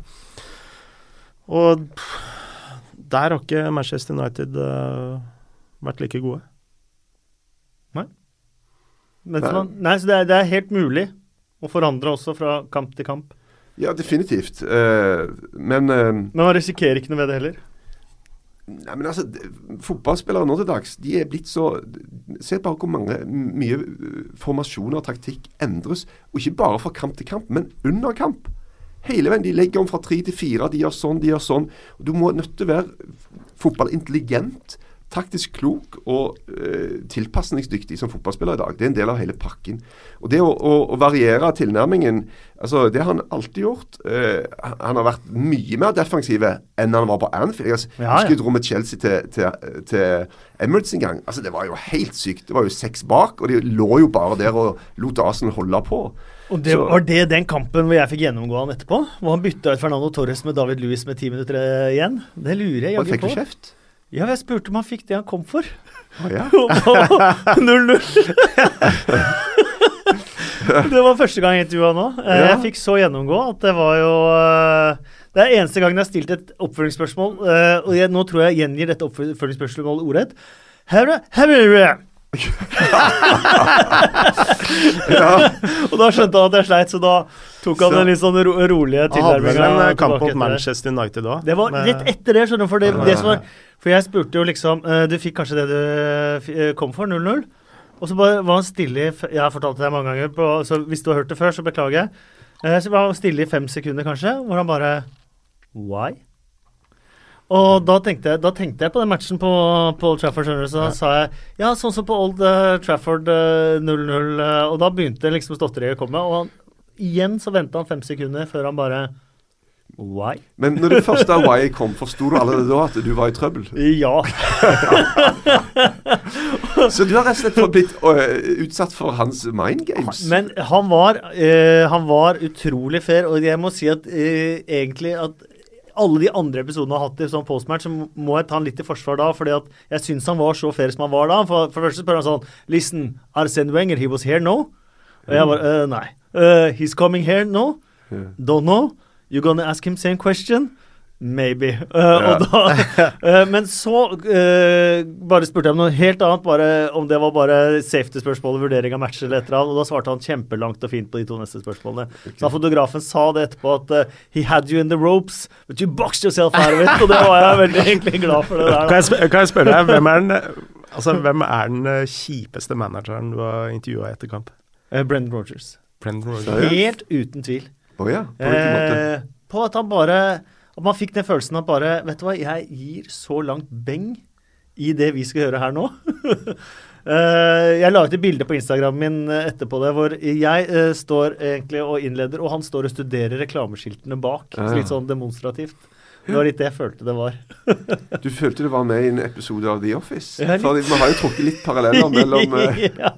Og der har ikke Manchester United eh, vært like gode. Men, Nei. man- nei, så det er, det er helt mulig å forandre også fra kamp til kamp. Ja, definitivt. Uh, men uh, Men man risikerer ikke noe ved det heller. Nei, men altså, Fotballspillere nå til dags de er blitt så Se bare hvor mange, mye uh, formasjoner og taktikk endres. Og ikke bare fra kamp til kamp, men under kamp. Hele veien. De legger om fra tre til fire. De gjør sånn, de gjør sånn. Du må nødt til å være fotballintelligent, taktisk klok og uh, tilpasningsdyktig som fotballspiller i dag. Det er en del av hele pakken. Og Det å, å, å variere tilnærmingen, altså det har han alltid gjort. Eh, han har vært mye mer defensiv enn han var på Anfield. Jeg Ja, ja. rommet Chelsea til, til, til Emirates en gang. Altså Det var jo helt sykt. Det var jo seks bak, og de lå jo bare der og lot Arsenal holde på. Og det, Var det den kampen hvor jeg fikk gjennomgå han etterpå? Hvor han bytta ut Fernando Torres med David Louis med ti minutter eh, igjen? Det lurer jeg Og på. fikk på. du kjeft? Ja, jeg spurte om han fikk det han kom for. Å ja. [LAUGHS] Og da var 0-0. [LAUGHS] det var første gang jeg intervjua nå. Eh, Ja. Jeg fikk så gjennomgå at det var jo eh, Det er eneste gangen jeg har stilt et oppfølgingsspørsmål, eh, og jeg, nå tror jeg gjengir dette oppfølgingsspørsmålet ordrett. Herre, herre, [LAUGHS] og da skjønte han at jeg sleit, så da tok han Så- den litt sånn ro rolige Han hadde vel en kamp mot. Manchester United òg. Det var rett etter det, skjønner du. For, det, det som var, for jeg spurte jo liksom eh, Du fikk kanskje det du eh, kom for, 0-0? Og så bare var han stille i Jeg har fortalt det mange ganger, på, så hvis du har hørt det før, så beklager jeg. Eh, så var han stille i fem sekunder, kanskje, hvor han bare Why? Og da tenkte, jeg, da tenkte jeg på den matchen på, på Old Trafford, skjønner du, så da sa jeg ja, sånn som på Old Trafford eh, 0-0, eh, og da begynte liksom stotteriet å komme. Og han, igjen så venta han fem sekunder før han bare Why? Men når det første why kom, forsto du allerede da at du var i trøbbel? Ja. [LAUGHS] Så du har rett og slett blitt øh, utsatt for hans mind games? Men han var, eh, han var utrolig fair, og jeg må si at eh, egentlig at alle de andre episodene jeg har hatt i sånn postmatch, så må jeg ta han litt i forsvar da. fordi at jeg syns han var så fair som han var da. For, for det første spør han sånn Listen, Arsene Wenger, he was here now? Og jeg bare uh, Nei. Uh, he's coming here now? Don't know. You gonna ask him same question? Maybe. [LAUGHS] Uh, Ja. da, uh, [LAUGHS] men så uh, bare spurte jeg om noe helt annet, bare om det var bare safety-spørsmål og vurdering av matcher eller et eller annet, og da svarte han kjempelangt og fint på de to neste spørsmålene. Så fotografen sa det etterpå at he had you in the ropes, but you boxed yourself out of it, og det var jeg veldig egentlig glad for det der. Kan jeg, kan jeg spørre deg, hvem er den, altså, hvem er den kjipeste manageren du har intervjua etter kamp? Eh, Brendan Rogers. Brendan Rogers. Helt uten tvil. Å ja, på? Eh, på at han bare At man fikk den følelsen at bare Vet du hva, jeg gir så langt beng i det vi skal gjøre her nå. Uh, [LAUGHS] jeg la ut et bilde på Instagramen min eh, etterpå det, hvor jeg uh, står egentlig og innleder, og han står og studerer reklameskiltene bak. Ja, ja. Litt sånn demonstrativt. Det var litt det jeg følte det var. Du følte det var med i en episode av The Office? Ja. Fordi Vi har jo trukket litt paralleller mellom [LAUGHS] eh, ja.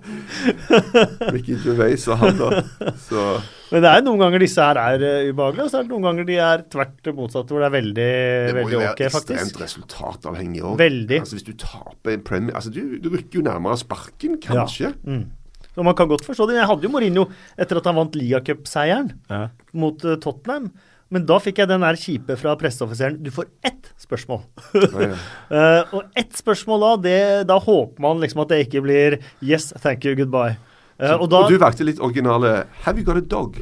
Ricky Gervais og han, da. Så Men det er noen ganger disse her er uh, ubehagelige, og så er det noen ganger de er tvert motsatt, hvor det er veldig, det må veldig jo ok, være ekstremt faktisk. resultatavhengig òg. Altså, hvis du taper en Premier Altså, du, du rykker jo nærmere sparken, kanskje. Mm. Så man kan godt forstå det. Jeg hadde jo Mourinho etter at han vant ligacupseieren Ja. mot uh, Tottenham. Men da fikk jeg den der kjipe fra presseoffiseren. Du får ett spørsmål. [LAUGHS] Eh, og ett spørsmål da, det, da håper man liksom at det ikke blir yes, thank you, goodbye. Uh, og, og du valgte litt originale 'Have you got a dog?'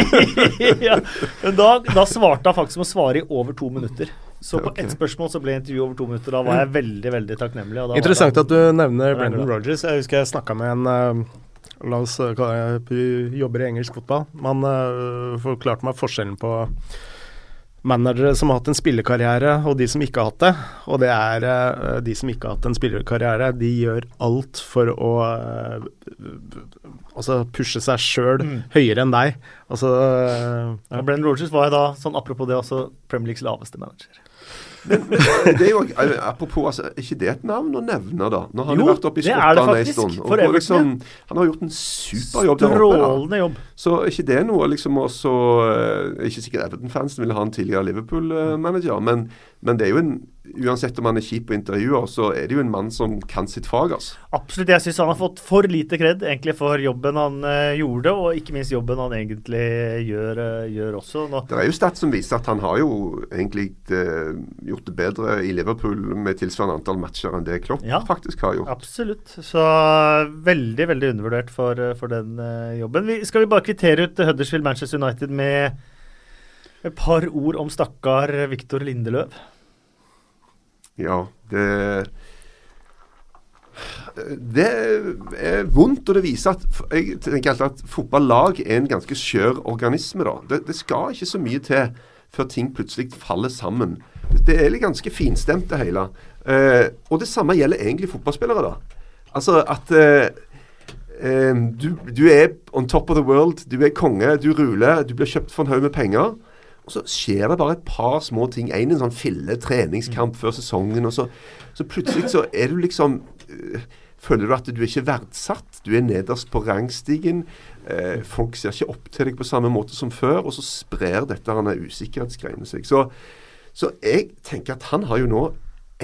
[LAUGHS] ja, men da, da svarte jeg faktisk med å svare i over to minutter. Så på ett spørsmål så ble intervjuet over to minutter. Da var jeg veldig veldig takknemlig. og da var Interessant han- at du nevner Brendan Rogers. Rodgers. Jeg husker jeg snakka med en eh, La oss eh, kalle det jobber i engelsk fotball. Man uh, forklarte meg forskjellen på managere som har hatt en spillekarriere, og de som ikke har hatt det. Og det er uh, de som ikke har hatt en spillerkarriere, de gjør alt for å eh, altså pushe seg sjøl Mm. høyere enn deg. Altså eh, Og Brennan Rogers var jo da, sånn apropos det, også Premier Leagues laveste manager. Det er jo, eh, apropos, altså, er ikke det et navn å nevne, da? Nå har han Jo, jo vært oppe i Skottland en stund. og Everton, liksom, han har gjort en superjobb der oppe. da. Jobb. Så er ikke det noe liksom også eh, Ikke sikkert Everton-fansen ville ha en tidligere Liverpool-manager, men, men det er jo en Uansett om han er kjip på intervjuer, så er det jo en mann som kan sitt fag. altså. Absolutt. Jeg syns han har fått for lite kred egentlig for jobben han uh, gjorde, og ikke minst jobben han egentlig gjør, uh, gjør også. Nå, Det er jo stats som viser at han har jo egentlig uh, gjort det bedre i Liverpool med tilsvarende antall matcher enn det Klopp Ja. faktisk har gjort. Absolutt. Så veldig, veldig undervurdert for, for den jobben. Vi, skal vi bare kvittere ut Huddersfield Manchester United med et par ord om stakkar Viktor Lindeløv? Ja, det Det er vondt, og det viser at Jeg tenker alltid at fotballag er en ganske skjør organisme. da. Det, det skal ikke så mye til før ting plutselig faller sammen. Det er ganske finstemt, det hele. Eh, og det samme gjelder egentlig fotballspillere. da. Altså at eh, eh, du, du er on top of the world, du er konge, du ruler, du blir kjøpt for en haug med penger. Og så skjer det bare et par små ting. En, en sånn fille treningskamp før sesongen, og så, så plutselig så er du liksom øh, Føler du at du er ikke verdsatt? Du er nederst på rangstigen. Øh, folk ser ikke opp til deg på samme måte som før, og så sprer dette denne usikkerhetsgreiene seg. Så, så jeg tenker at han har jo nå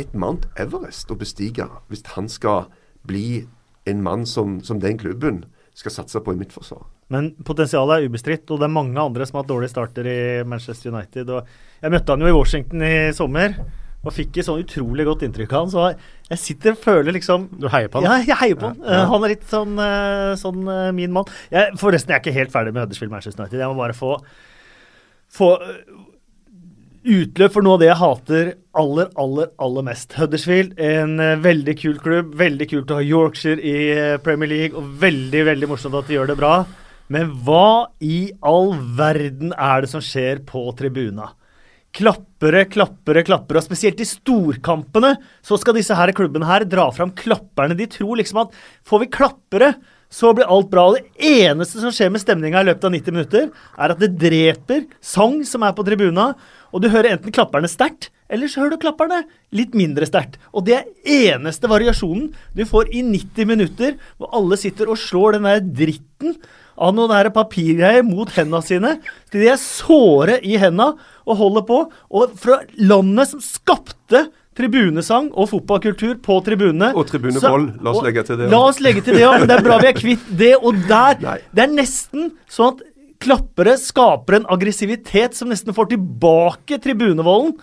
et Mount Everest å bestige hvis han skal bli en mann som, som den klubben skal satse på i mitt forsvar. Men potensialet er ubestridt, og det er mange andre som har hatt dårlige starter i Manchester United. Jeg møtte han jo i Washington i sommer, og fikk et sånn utrolig godt inntrykk av han. Så jeg sitter og føler liksom Du heier på han? Ja, jeg heier på han. Ja. Eh, Han er litt sånn, eh, sånn eh, min mann. Jeg, forresten, jeg er ikke helt ferdig med Huddersfield Manchester United. Jeg må bare få, få eh, utløp for noe av det jeg hater aller, aller, aller mest. Huddersfield, en veldig kul klubb. Veldig kult å ha Yorkshire i Premier League, og veldig, veldig morsomt at de gjør det bra. Men hva i all verden er det som skjer på tribuna? Klappere, klappere, klappere. Og spesielt i storkampene så skal disse her klubbene her dra fram klapperne. De tror liksom at får vi klappere, så blir alt bra. Og det eneste som skjer med stemninga i løpet av 90 minutter, er at det dreper sang som er på tribuna, og du hører enten klapperne sterkt, eller så hører du klapperne litt mindre sterkt. Og det er eneste variasjonen du får i 90 minutter, hvor alle sitter og slår den der dritten av noen der papirgreier mot hendene sine. Til de er såre i hendene og holder på. Og fra landet som skapte tribunesang og fotballkultur på tribunene Og tribunevold, la oss legge til det. La oss legge til det, ja. Det er bra vi er kvitt det. Og der [LAUGHS] Nei. Det er nesten sånn at klappere skaper en aggressivitet som nesten får tilbake tribunevolden.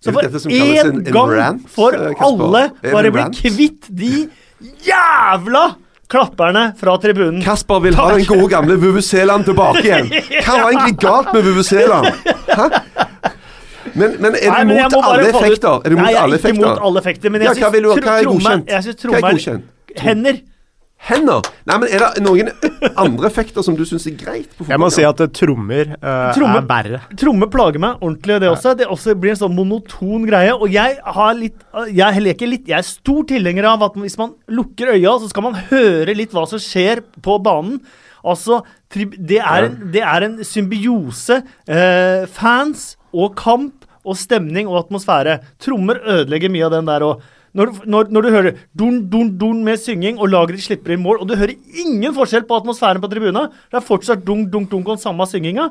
Så for én gang for alle bare bli kvitt de jævla klapperne fra tribunen. Kasper vil ha den gode gamle Vuvuzeland tilbake igjen. Hva var egentlig galt med Vuvuzeland? Men, men er du mot alle effekter? Er du mot Nei, jeg alle er ikke effekter? mot alle effekter, men jeg syns tromme- tromme er? Hender. Hender? Nei, men Er det noen andre effekter som du syns er greit? på Jeg må si at eh, trommer uh, trommer, er verre. Trommer plager meg ordentlig, det også. Det også blir en sånn monoton greie. Og jeg har litt Jeg leker litt Jeg er stor tilhenger av at hvis man lukker øya, så skal man høre litt hva som skjer på banen. Altså, det er en, det er en symbiose. Uh, fans og kamp og stemning og atmosfære. Trommer ødelegger mye av den der òg. Når, når, når du hører dun, dun, dun med synging, og laget de slipper inn mål, og du hører ingen forskjell på atmosfæren på tribuna, det er fortsatt dunk, dunk, dunk og den samme synginga.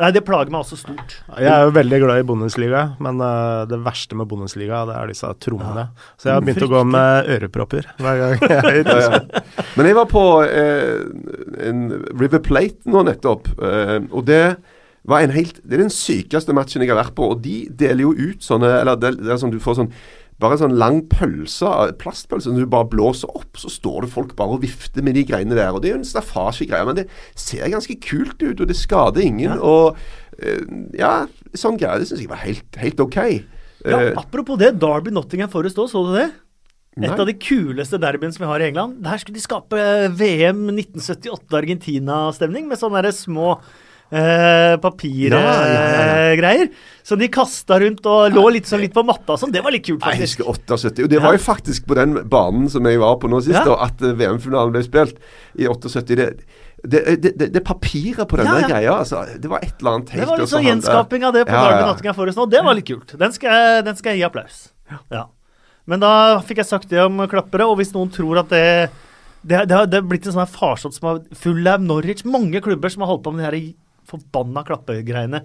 Nei, det plager meg også stort. Jeg er jo veldig glad i Bundesliga, men uh, det verste med Bundesliga, det er disse trommene. Så jeg har begynt å gå med ørepropper hver gang jeg er ute. Ja, ja. Men jeg var på uh, en River Plate nå nettopp, uh, og det var en helt Det er den sykeste matchen jeg har vært på. Og de deler jo ut sånne Eller det, det er sånn du får sånn bare en sånn lang pølse, plastpølse, som du bare blåser opp, så står det folk bare og vifter med de greiene der. og Det er jo en staffasjegreie, men det ser ganske kult ut, og det skader ingen. og eh, ja, sånn greier, det syns jeg var helt, helt ok. Ja, uh, apropos det, Derby Nottingham Forest òg, så du det? Nei. Et av de kuleste derbyene som vi har i England. Der skulle de skape eh, VM 1978 Argentina-stemning med sånne små eh, papirgreier. Ja, ja. Så de kasta rundt og lå litt, sånn litt på matta og sånn. Det var litt kult, Jeg faktisk. husker 78. Og det var jo faktisk på den banen som jeg var på nå sist, da, at eh, VM-finalen ble spilt i 78. Det, det, det, det, det papiret på denne Ja, ja. greia, altså. Det var et eller annet helt Det var litt sånn gjenskaping av det på Ja, Derby ja. Nottingham Forest nå. Det var litt kult. Den skal jeg, den skal jeg gi applaus. Ja. Men da fikk jeg sagt det om klappere, og hvis noen tror at det det, det, har, blitt en sånn farsott som har Fulham, Norwich, mange klubber som har holdt på med de her forbanna klappegreiene.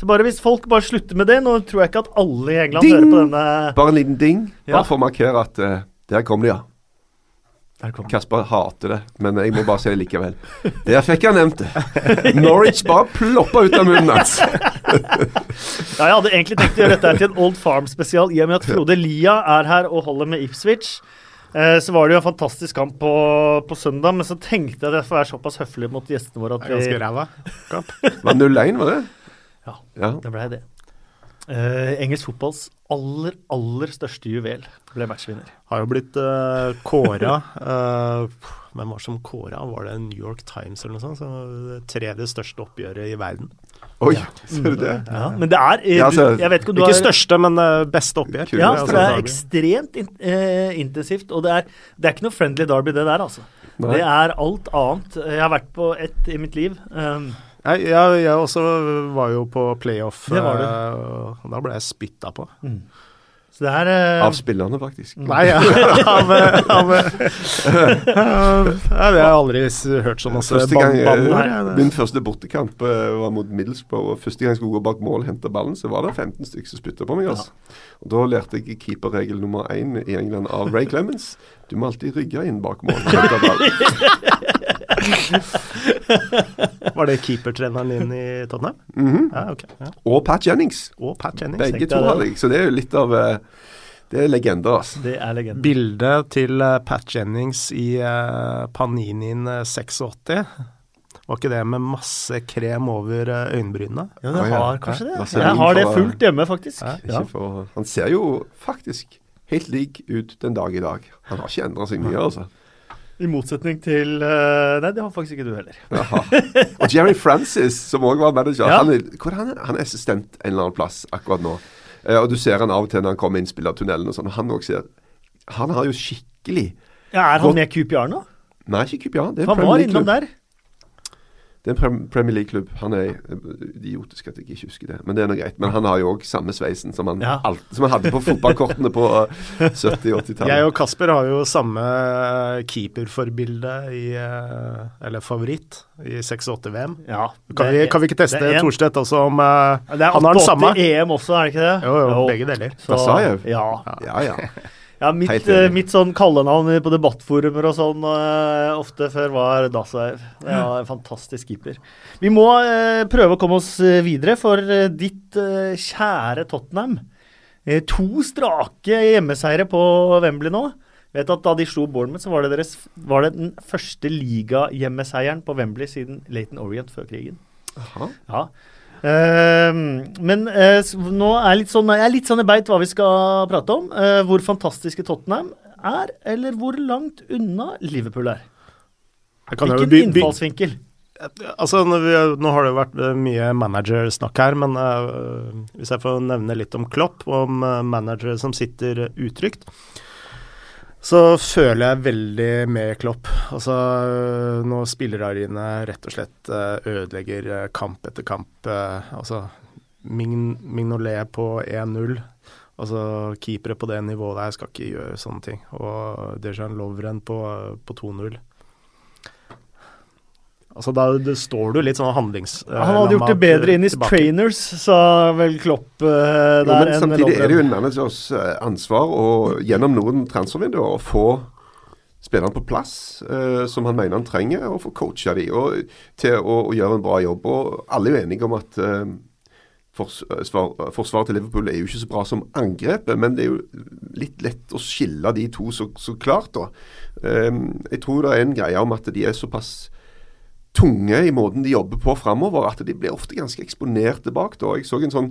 Så bare hvis folk bare slutter med det Nå tror jeg ikke at alle i England Ding! hører på denne Bare en liten ding, Ja. bare for å markere at uh, der kom de, ja. Kasper hater det, men jeg må bare si det likevel. Der fikk jeg nevnt det. [LAUGHS] Norwich bare ploppa ut av munnen hans. [LAUGHS] Ja, jeg hadde egentlig tenkt å gjøre dette til en Old Farm-spesial, i og med at Frode Lia er her og holder med Ipswich. Eh, så var det jo en fantastisk kamp på, på søndag, men så tenkte jeg at jeg får være såpass høflig mot gjestene våre at Det er ganske vi ræva. Var 0-1, [LAUGHS] var det? Ja. ja. Det blei det. Eh, engelsk fotballs aller, aller største juvel ble matchvinner. Har jo blitt uh, kåra eh, Hvem var det som kåra? Var det New York Times eller noe sånt? Så det tredje største oppgjøret i verden. Oi, ser du det? Ja, men det er eh, Ja, altså, du, Jeg vet ikke om du Ikke har største, men eh, beste oppgjør. Ja, Ja, for det er ekstremt in eh, intensivt. Og det er, det er ikke noe friendly derby, det der, altså. Nei. Det er alt annet. Jeg har vært på ett i mitt liv. Um, jeg, jeg, jeg også var jo på playoff, Det var du. Uh, og da ble jeg spytta på. Så det er uh, Av spillerne, faktisk. Nei, ja, [LAUGHS] av, eh, av eh, Det har jeg aldri hørt så masse ball banneord. eh, det- min første bortekamp eh, var mot Middlesbrough. og Første gang jeg skulle gå bak mål og hente ballen, så var det 15 stykker som spytta på meg. Altså. Og Da lærte jeg keeperregel nummer én i England av Ray Clemens. Du må alltid rygge inn bak mål. og hente ballen. [LAUGHS] Var det keepertreneren din i Tottenham? Mhm. Ja, okay. Ja. Og Pat Jennings. Og Pat Jennings. Begge to har hadde jeg. Så det er jo litt av eh, Det er legender, altså. Det er legender. Bildet til eh, Pat Jennings i Paninin Paninien eh, 86. Var ikke det med masse krem over øynbrynene? øyenbrynene? Ja, det har kanskje det. Jeg har det fullt hjemme, faktisk. For, han ser jo faktisk helt lik ut den dag i dag. Han har ikke endra seg mye, altså. I motsetning til eh, Nei, det har faktisk ikke du heller. Aha. [LAUGHS] Og Jerry Francis, som òg var manager, Ja. han, er, hvor er han, han er assistent en eller annen plass akkurat nå. Eh, og du ser han av og til når han kommer inn spillertunnelen og sånn. Han Han har jo skikkelig Ja, er han med QPR nå? Nei, ikke QPR. Det er Han Premier var innom der. Det er en Premier League-klubb. Han er eh, idiotisk at jeg ikke husker det, men det er nå greit. Men han har jo òg samme sveisen som han, Ja. alt, som han hadde på fotballkortene på eh, 70-80-tallet. [LAUGHS] Jeg og Kasper har jo samme eh, keeperforbilde i eh, Eller favoritt i 6-8-VM. Ja. Kan, vi- kan vi ikke teste Thorstvedt også om eh, Det er Han har den 88 samme? EM også, er det ikke det? Jo, jo, begge deler. Så- Basajev? Ja. Ja, ja. [LAUGHS] ja mitt, eh, mitt sånn kallenavn på debattforumer og sånn eh, ofte før var Dasaev. Det var en fantastisk keeper. Vi må eh, prøve å komme oss videre, for ditt kjære Tottenham To strake hjemmeseiere på Wembley nå. Vet at Da de slo Bournemouth, så var det, deres, var det den første ligahjemmeseieren på Wembley siden Laton Orient før krigen. Aha. Ja. Ehm, men uh, nå er litt sånn, jeg er litt sånn i beit hva vi skal prate om. Uh, hvor fantastiske Tottenham er, eller hvor langt unna Liverpool er. Hvilken innfallsvinkel? Altså, nå, har det jo vært eh, mye managersnakk her, men hvis jeg får nevne litt om Klopp, om uh, managere som sitter uh, utrygt, så føler jeg veldig med Klopp. Altså, når spillerarenaene rett og slett øh, ødelegger øh, kamp etter kamp. øh, altså, Mign Mignolet på 1-0. Altså, keepere på det nivået der skal ikke gjøre sånne ting. Og Dejan Lovren på, på 2-0. Altså, da det står du litt sånn handlings... Uh, Han hadde gjort det bedre inn i tilbake. trainers, sa vel Klopp eh, Jo, men samtidig er det jo en managers eh, ansvar å gjennom noen transfervinduer å få spillerne på plass uh, som han mener han trenger, og få coacha de og, til å, og gjøre en bra jobb. Og alle er jo enige om at eh, forsvar, forsvaret til Liverpool er jo ikke så bra som angrepet, men det er jo litt lett å skille de to så, så klart. da. Um, jeg tror det er en greie om at de er såpass tunge i måten de jobber på framover, at de blir ofte ganske eksponerte bak. da. Jeg så en sånn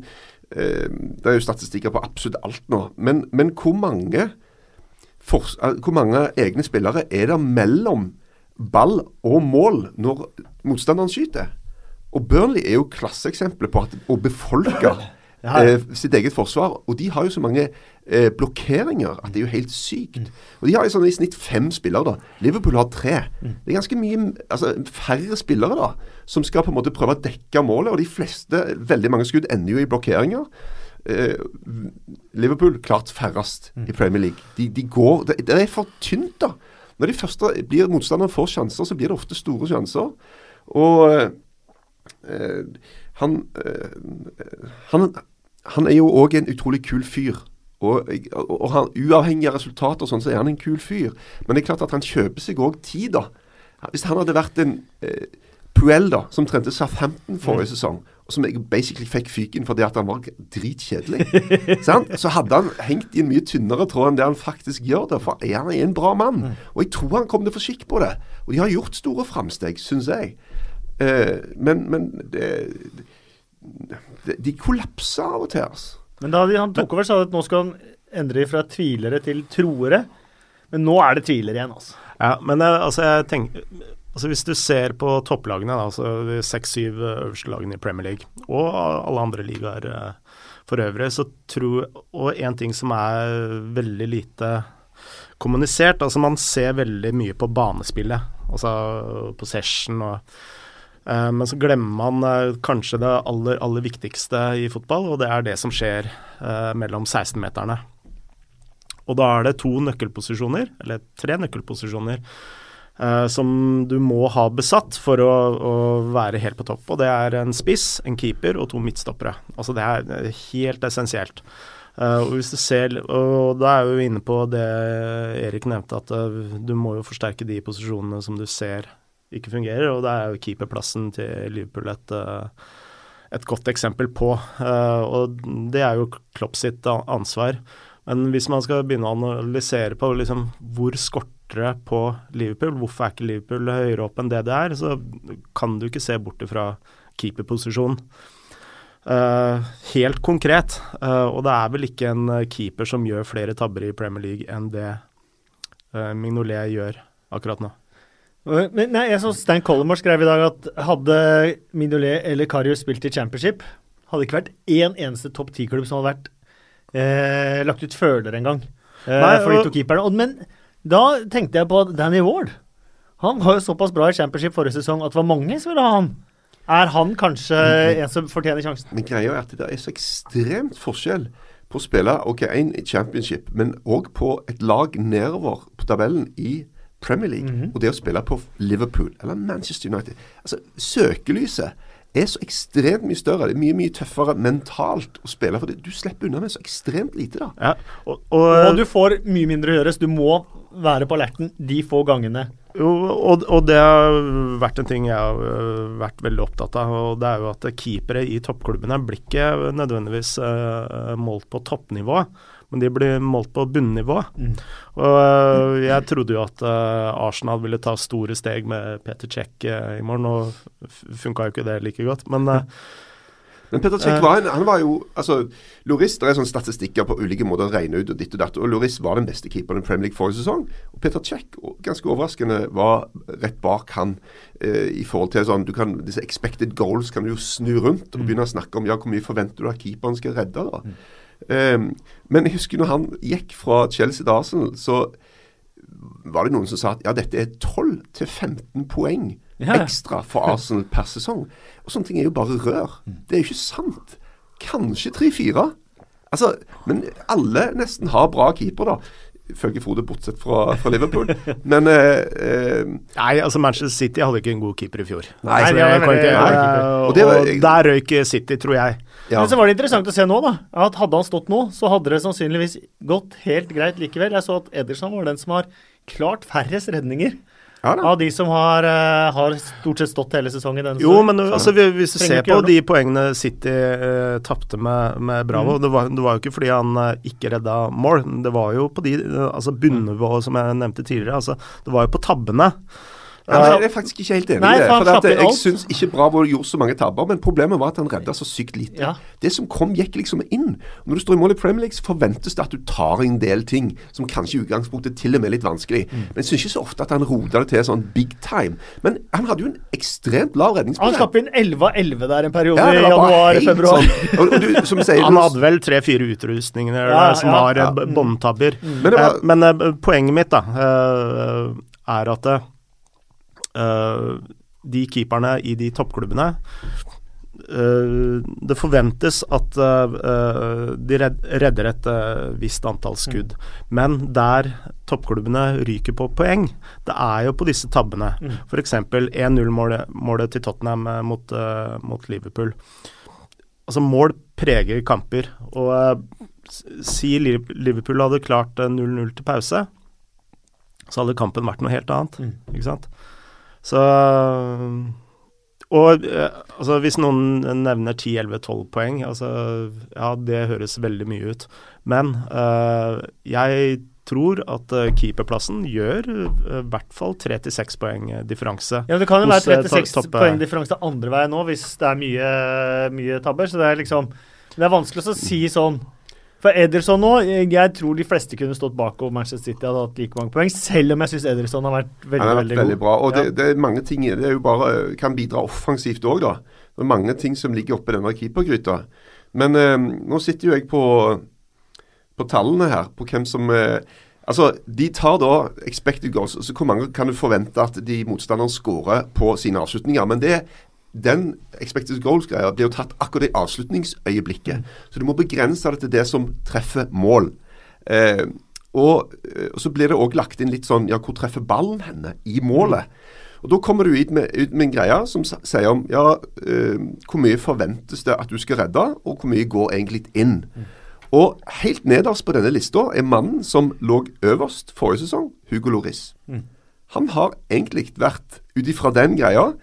eh, Det er jo statistikker på absolutt alt nå, men, men hvor mange for, hvor mange egne spillere er det mellom ball og mål når motstanderen skyter? Og Burnley er jo klasseeksempelet på at, å befolke [LAUGHS] eh, sitt eget forsvar. Og de har jo så mange eh, blokkeringer at det er jo helt sykt. Og De har jo sånn i snitt fem spillere. da. Liverpool har tre. Det er ganske mye altså færre spillere da, som skal på en måte prøve å dekke målet. Og de fleste, veldig mange skudd, ender jo i blokkeringer. Eh, Liverpool klart færrest i Premier League. De, de går, det, det, er for tynt, da. Når de første blir motstanderen får sjanser, så blir det ofte store sjanser. Og eh, Eh, han, eh, han, han, er jo òg en utrolig kul fyr. Og, og han, Uavhengig av resultater sånn, så er han en kul fyr. Men det er klart at han kjøper seg òg tid, da. Hvis han hadde vært en eh, Puel da, som trente Southampton forrige mm. sesong, og som jeg basically fikk fyken fordi at han var dritkjedelig, [LAUGHS] så hadde han hengt i en mye tynnere tråd enn det han faktisk gjør det. For han er en bra mann. Mm. Og jeg tror han kommer til å få skikk på det. Og de har gjort store framsteg, syns jeg. Eh, men, men det, de, de kollapser av og til. Altså. Men da han tok over, sa han at nå skal han endre fra tvilere til troere. Men nå er det tvilere igjen, altså. Ja, men eh, altså, jeg tenker altså Hvis du ser på topplagene, da, altså de seks-syv øverste lagene i Premier League, og alle andre ligaer eh, for øvrig, så tror Og en ting som er veldig lite kommunisert, altså man ser veldig mye på banespillet. Altså possession og Eh, men så glemmer man eh, kanskje det aller, aller viktigste i fotball, og det er det som skjer eh, mellom 16-meterne. Og da er det to nøkkelposisjoner, eller tre nøkkelposisjoner, som du må ha besatt for å, å, være helt på topp. Og det er en spiss, en keeper og to midtstoppere. Altså det er helt essensielt. Og hvis du ser, og da er vi inne på det Erik nevnte, at du må jo forsterke de posisjonene som du ser ikke fungerer. Og det er jo keeperplassen til Liverpool et, eh, et godt eksempel på. Eh, og det er jo Klopp sitt ansvar. Men hvis man skal begynne å analysere på liksom, hvor skorter det på Liverpool, hvorfor er ikke Liverpool høyere opp enn det det er, så kan du ikke se bort fra keeperposisjonen. Uh, helt konkret, uh, og det er vel ikke en keeper som gjør flere tabber i Premier League enn det uh, Mignolet gjør akkurat nå. Men, nei, jeg så Stein Collemore skrev i dag at hadde Mignolet eller Karius spilt i championship, hadde ikke vært én eneste topp ti-klubb som hadde vært eh, lagt ut føler engang eh, for de to keeperne. Men da tenkte jeg på Danny Ward. Han var jo såpass bra i championship forrige sesong at det var mange som ville ha han. Er han kanskje mm. en som fortjener sjansen? Men greia er at det er så ekstremt forskjell på å spille ok, en championship, men òg på et lag nedover på tabellen i Premier League mm -hmm. og det å spille på Liverpool eller Manchester United Altså, Søkelyset er så ekstremt mye større. Det er mye mye tøffere mentalt å spille. For det. du slipper unna med så ekstremt lite, da. Ja, og, og, og, du får mye mindre å gjøre, så du må være på alerten de få gangene. Jo, og, og, det har vært en ting jeg har øh, vært veldig opptatt av. og Det er jo at keepere i toppklubbene blir ikke nødvendigvis uh, målt på toppnivå men de blir målt på bunnivå. Mm. Og uh, jeg trodde jo at uh, Arsenal ville ta store steg med Peter Cech uh, i morgen, og funka jo ikke det like godt. Men [LAUGHS] men Peter Cech var, han var jo altså, Loris, Det er sånne statistikker på ulike måter å regne ut og ditt og datt. og Loris var den beste keeperen i Premier League forrige sesong. og Peter Cech, ganske overraskende, var rett bak han eh, i forhold til sånn du kan, Disse expected goals kan du jo snu rundt og mm. begynne å snakke om ja, hvor mye forventer du at keeperen skal redde. da. Um, men jeg husker når han gikk fra Chelsea til Arsenal, så var det noen som sa at ja, dette er 12-15 poeng ekstra for Arsenal per sesong. Og sånne ting er jo bare rør. Mm. Det er jo ikke sant. Kanskje 3-4. Altså, men alle nesten har bra keeper, da ifølge Frode, bortsett fra, fra Liverpool. [LAUGHS] Men eh, eh, Nei, altså Manchester City hadde ikke en god keeper i fjor. Nei, nei, det var, ikke, nei. Og, og, og, der røyk City, tror jeg. Ja. Men så var det interessant å se nå, da. At hadde han stått nå, så hadde det sannsynligvis gått helt greit likevel. Jeg så at Ederson var den som har klart færrest redninger Ja av de som har, uh, har stort sett stått hele sesongen. Denne Jo, men altså, vi- hvis du ser på de poengene City uh, tapte med, med Bravo Mm. det, var, det var jo ikke fordi han uh, ikke redda mål. Det var jo på de uh, altså bunnivået som jeg nevnte tidligere. Altså, det var jo på tabbene. Ja, men jeg er faktisk ikke helt enig Nei, i det. for han at jeg syns ikke Bravo gjorde så mange tabber, men problemet var at han redda så sykt lite. Ja. Det som kom, gikk liksom inn. Når du står i mål i Premier League, så forventes det at du tar en del ting som kanskje i utgangspunktet til og med er litt vanskelig. Mm. Men jeg syns ikke så ofte at han rota det til sånn big time. Men han hadde jo en ekstremt lav Han redningsprosent. slapp inn 11 av 11 der en periode Ja, i januar-februar. sånn- og, og du, som sier, [LAUGHS] Han hadde vel tre-fire utrustninger Ja, eh, som var ja. uh, båndtabber. Men var- Eh, men eh, poenget mitt da, eh, er at eh, de keeperne i de toppklubbene eh, Det forventes at eh, de redder et eh, visst antall skudd. Men der toppklubbene ryker på poeng, det er jo på disse tabbene. Mm. F.eks. 1-0-målet til Tottenham eh, mot, eh, mot Liverpool. Altså, mål preger kamper. Og eh, si Liverpool hadde klart eh, 0-0 til pause, så hadde kampen vært noe helt annet. Mm. Ikke sant? Så Og eh, altså, hvis noen nevner 10-11-12 poeng, altså Ja, det høres veldig mye ut. Men uh, jeg tror at eh, keeperplassen gjør i hvert fall 3-6 poeng differanse. Ja, men Det kan jo være eh, 36 to- poeng differanse andre veien nå, hvis det er mye, mye tabber. Så det er liksom Det er vanskelig å si sånn. For Ederson nå, jeg, tror de fleste kunne stått bak og Manchester City hadde hatt like mange poeng, selv om jeg syns Ederson har vært veldig, har vært veldig, veldig bra. Og det, Ja. det er mange ting Det er jo bare kan bidra offensivt òg, da. Det er mange ting som ligger oppi denne keepergryta. Men eh, nå sitter jo jeg på, på tallene her, på hvem som eh, Altså, De tar da expected goals. så Hvor mange kan du forvente at de motstanderen scorer på sine avslutninger? Men det den expected goals-greia blir jo tatt akkurat i avslutningsøyeblikket. Så du må begrense det til det som treffer mål. Eh, og, eh, og så blir det òg lagt inn litt sånn Ja, hvor treffer ballen henne i målet? Og Da kommer du ut med, ut med en greie som sier om ja, eh, hvor mye forventes det at du skal redde, og hvor mye går egentlig inn. Og helt nederst på denne lista er mannen som lå øverst forrige sesong, Hugo Loris. Han har egentlig vært ut ifra den greia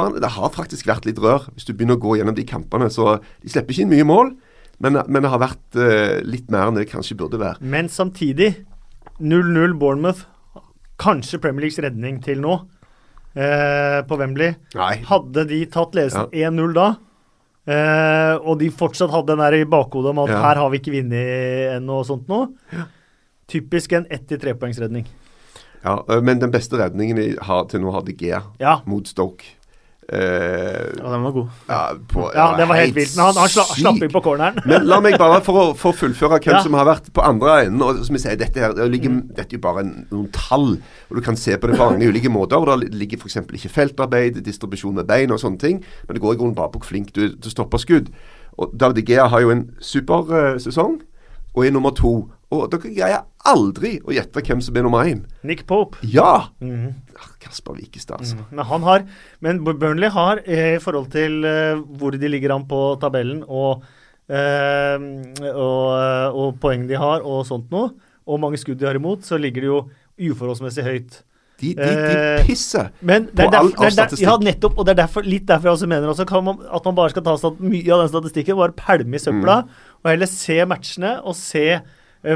Han, det har faktisk vært litt rør, hvis du begynner å gå gjennom de kampene. Så de slipper ikke inn mye mål, men, men det har vært uh, litt mer enn det kanskje burde være. Men samtidig 0-0 Bournemouth. Kanskje Premier Leagues redning til nå eh, på Wembley. Nei. Hadde de tatt ledelsen 1-0 da, eh, og de fortsatt hadde den der i bakhodet om at Ja. her har vi ikke vunnet ennå og sånt noe, typisk en 1-3-poengsredning. Ja, øh, men den beste redningen jeg har til nå har De Gea Ja. mot Stoke. Eh, Ja, den var god. ja, på, ja, det var helt vilt. Men han, han sla, slapp inn på corneren. Men la meg bare, for å, for å fullføre hvem Ja. som har vært på andre enden og som jeg sier, Dette, her, det ligger, dette er jo bare en, noen tall, og du kan se på det på mange ulike måter. og Det ligger f.eks. ikke feltarbeid, distribusjon med bein og sånne ting. Men det går i grunnen bare på hvor flink du er til å stoppe skudd. Og David Gea har jo en supersesong, og er nummer to. Og dere greier aldri å gjette hvem som er nummer én. Nick Pope. Ja! Mm. Kasper Wikestad, altså. Men han har Men Burnley har, eh, i forhold til eh, hvor de ligger an på tabellen, og, eh, og, og poeng de har, og sånt noe, og mange skudd de har imot, så ligger de jo uforholdsmessig høyt. De, de, de Eh, pisser Men det på all, er statistikk. ja, nettopp, og det er derfor, litt derfor jeg også mener også kan man, at man bare skal ta mye av den statistikken, bare pælme i søpla, Mm. og heller se matchene og se eh,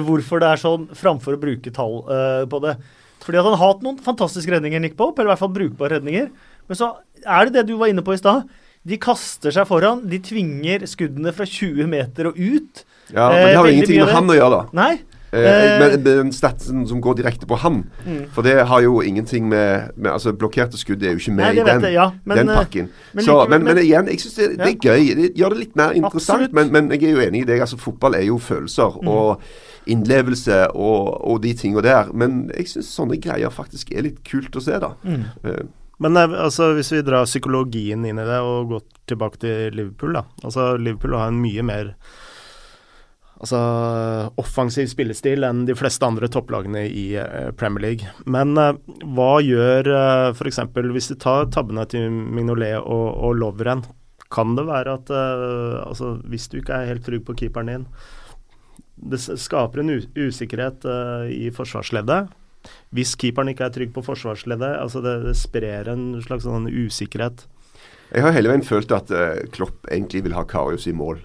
hvorfor det er sånn, framfor å bruke tall eh, på det. Fordi at han har hatt noen fantastiske redninger, Nick Pope, eller i hvert fall brukbare redninger. Men så er det det du var inne på i stad. De kaster seg foran, de tvinger skuddene fra 20 meter og ut. Ja, men eh, det har jo ingenting med han å gjøre, da. Nei. Eh, Eh, men den statsen som går direkte på han, Mm. for det har jo ingenting med, med Altså, blokkerte skudd er jo ikke med Nei, i den, jeg, ja, men, den eh, pakken. men Så, men, men igjen, jeg syns det, det er gøy. Det gjør det litt mer interessant. Men, men jeg er jo enig i deg. Altså, fotball er jo følelser Mm. og innlevelse og, og de tinga der. Men jeg syns sånne greier faktisk er litt kult å se, da. Mm. Eh, Men eh, altså, hvis vi drar psykologien inn i det og går tilbake til Liverpool, da. Altså, Liverpool har en mye mer altså, offensiv spillestil enn de fleste andre topplagene i eh, Premier League. Men uh, hva gjør uh, f.eks. hvis du tar tabbene til Mignolet og, og Lovren? Kan det være at uh, altså, hvis du ikke er helt trygg på keeperen din Det skaper en usikkerhet uh, i forsvarsleddet. hvis keeperen ikke er trygg på forsvarsleddet, altså det, det sprer en slags sånn usikkerhet. Jeg har hele veien følt at uh, Klopp egentlig vil ha Karius i mål.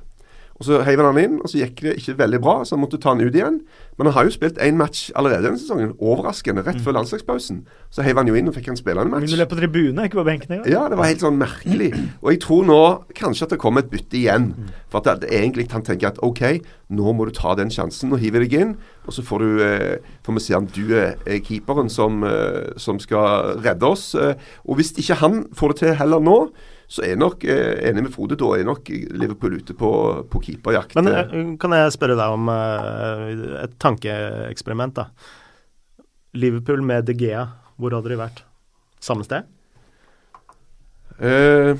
Og Så heiv han han inn, og så gikk det ikke veldig bra, så han måtte ta han ut igjen. Men han har jo spilt én match allerede denne sesongen, overraskende, rett før landslagspausen. Så heiv han jo inn og fikk han spille en match. Begynner på tribunen, ikke på benken engang. Ja, det var helt sånn merkelig. Og jeg tror nå kanskje at det kommer et bytte igjen. For at det, egentlig han tenker at OK, nå må du ta den sjansen og hive deg inn. Og så får du eh, får vi se om du er, er keeperen som, eh, som skal redde oss. Eh, og hvis ikke han får det til heller nå, så er nok eh, enig med Frode. Da er nok Liverpool ute på, på keeperjakt. Men eh, kan jeg spørre deg om eh, et tankeeksperiment, da. Liverpool med De Gea, hvor hadde de vært? Samme sted? Eh,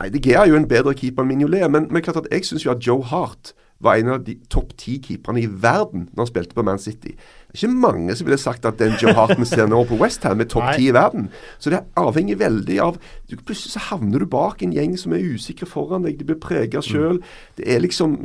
nei, De Gea er jo en bedre keeper enn Mignolet, men, men klart at jeg syns jo at Joe Hart var en av de topp ti keeperne i verden når han spilte på Man City. Det er ikke mange som ville sagt at den Joe Harton ser nå på Westham er topp ti i verden. Så det avhenger veldig av du, Plutselig så havner du bak en gjeng som er usikre foran deg. De blir prega sjøl. Det er liksom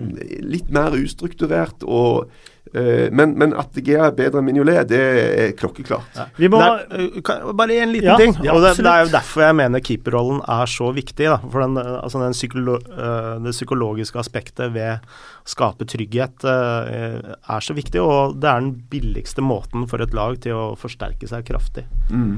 litt mer ustrukturert. og men, men, at GA er bedre enn Mignolet, det er klokkeklart. Ja. Vi må, er, kan, bare en liten ja, ting. Ja, og det, det, er jo derfor jeg mener keeperrollen er så viktig. Da, for den, altså den psykolo, det psykologiske aspektet ved å skape trygghet er så viktig. Og det er den billigste måten for et lag til å forsterke seg kraftig. Mm.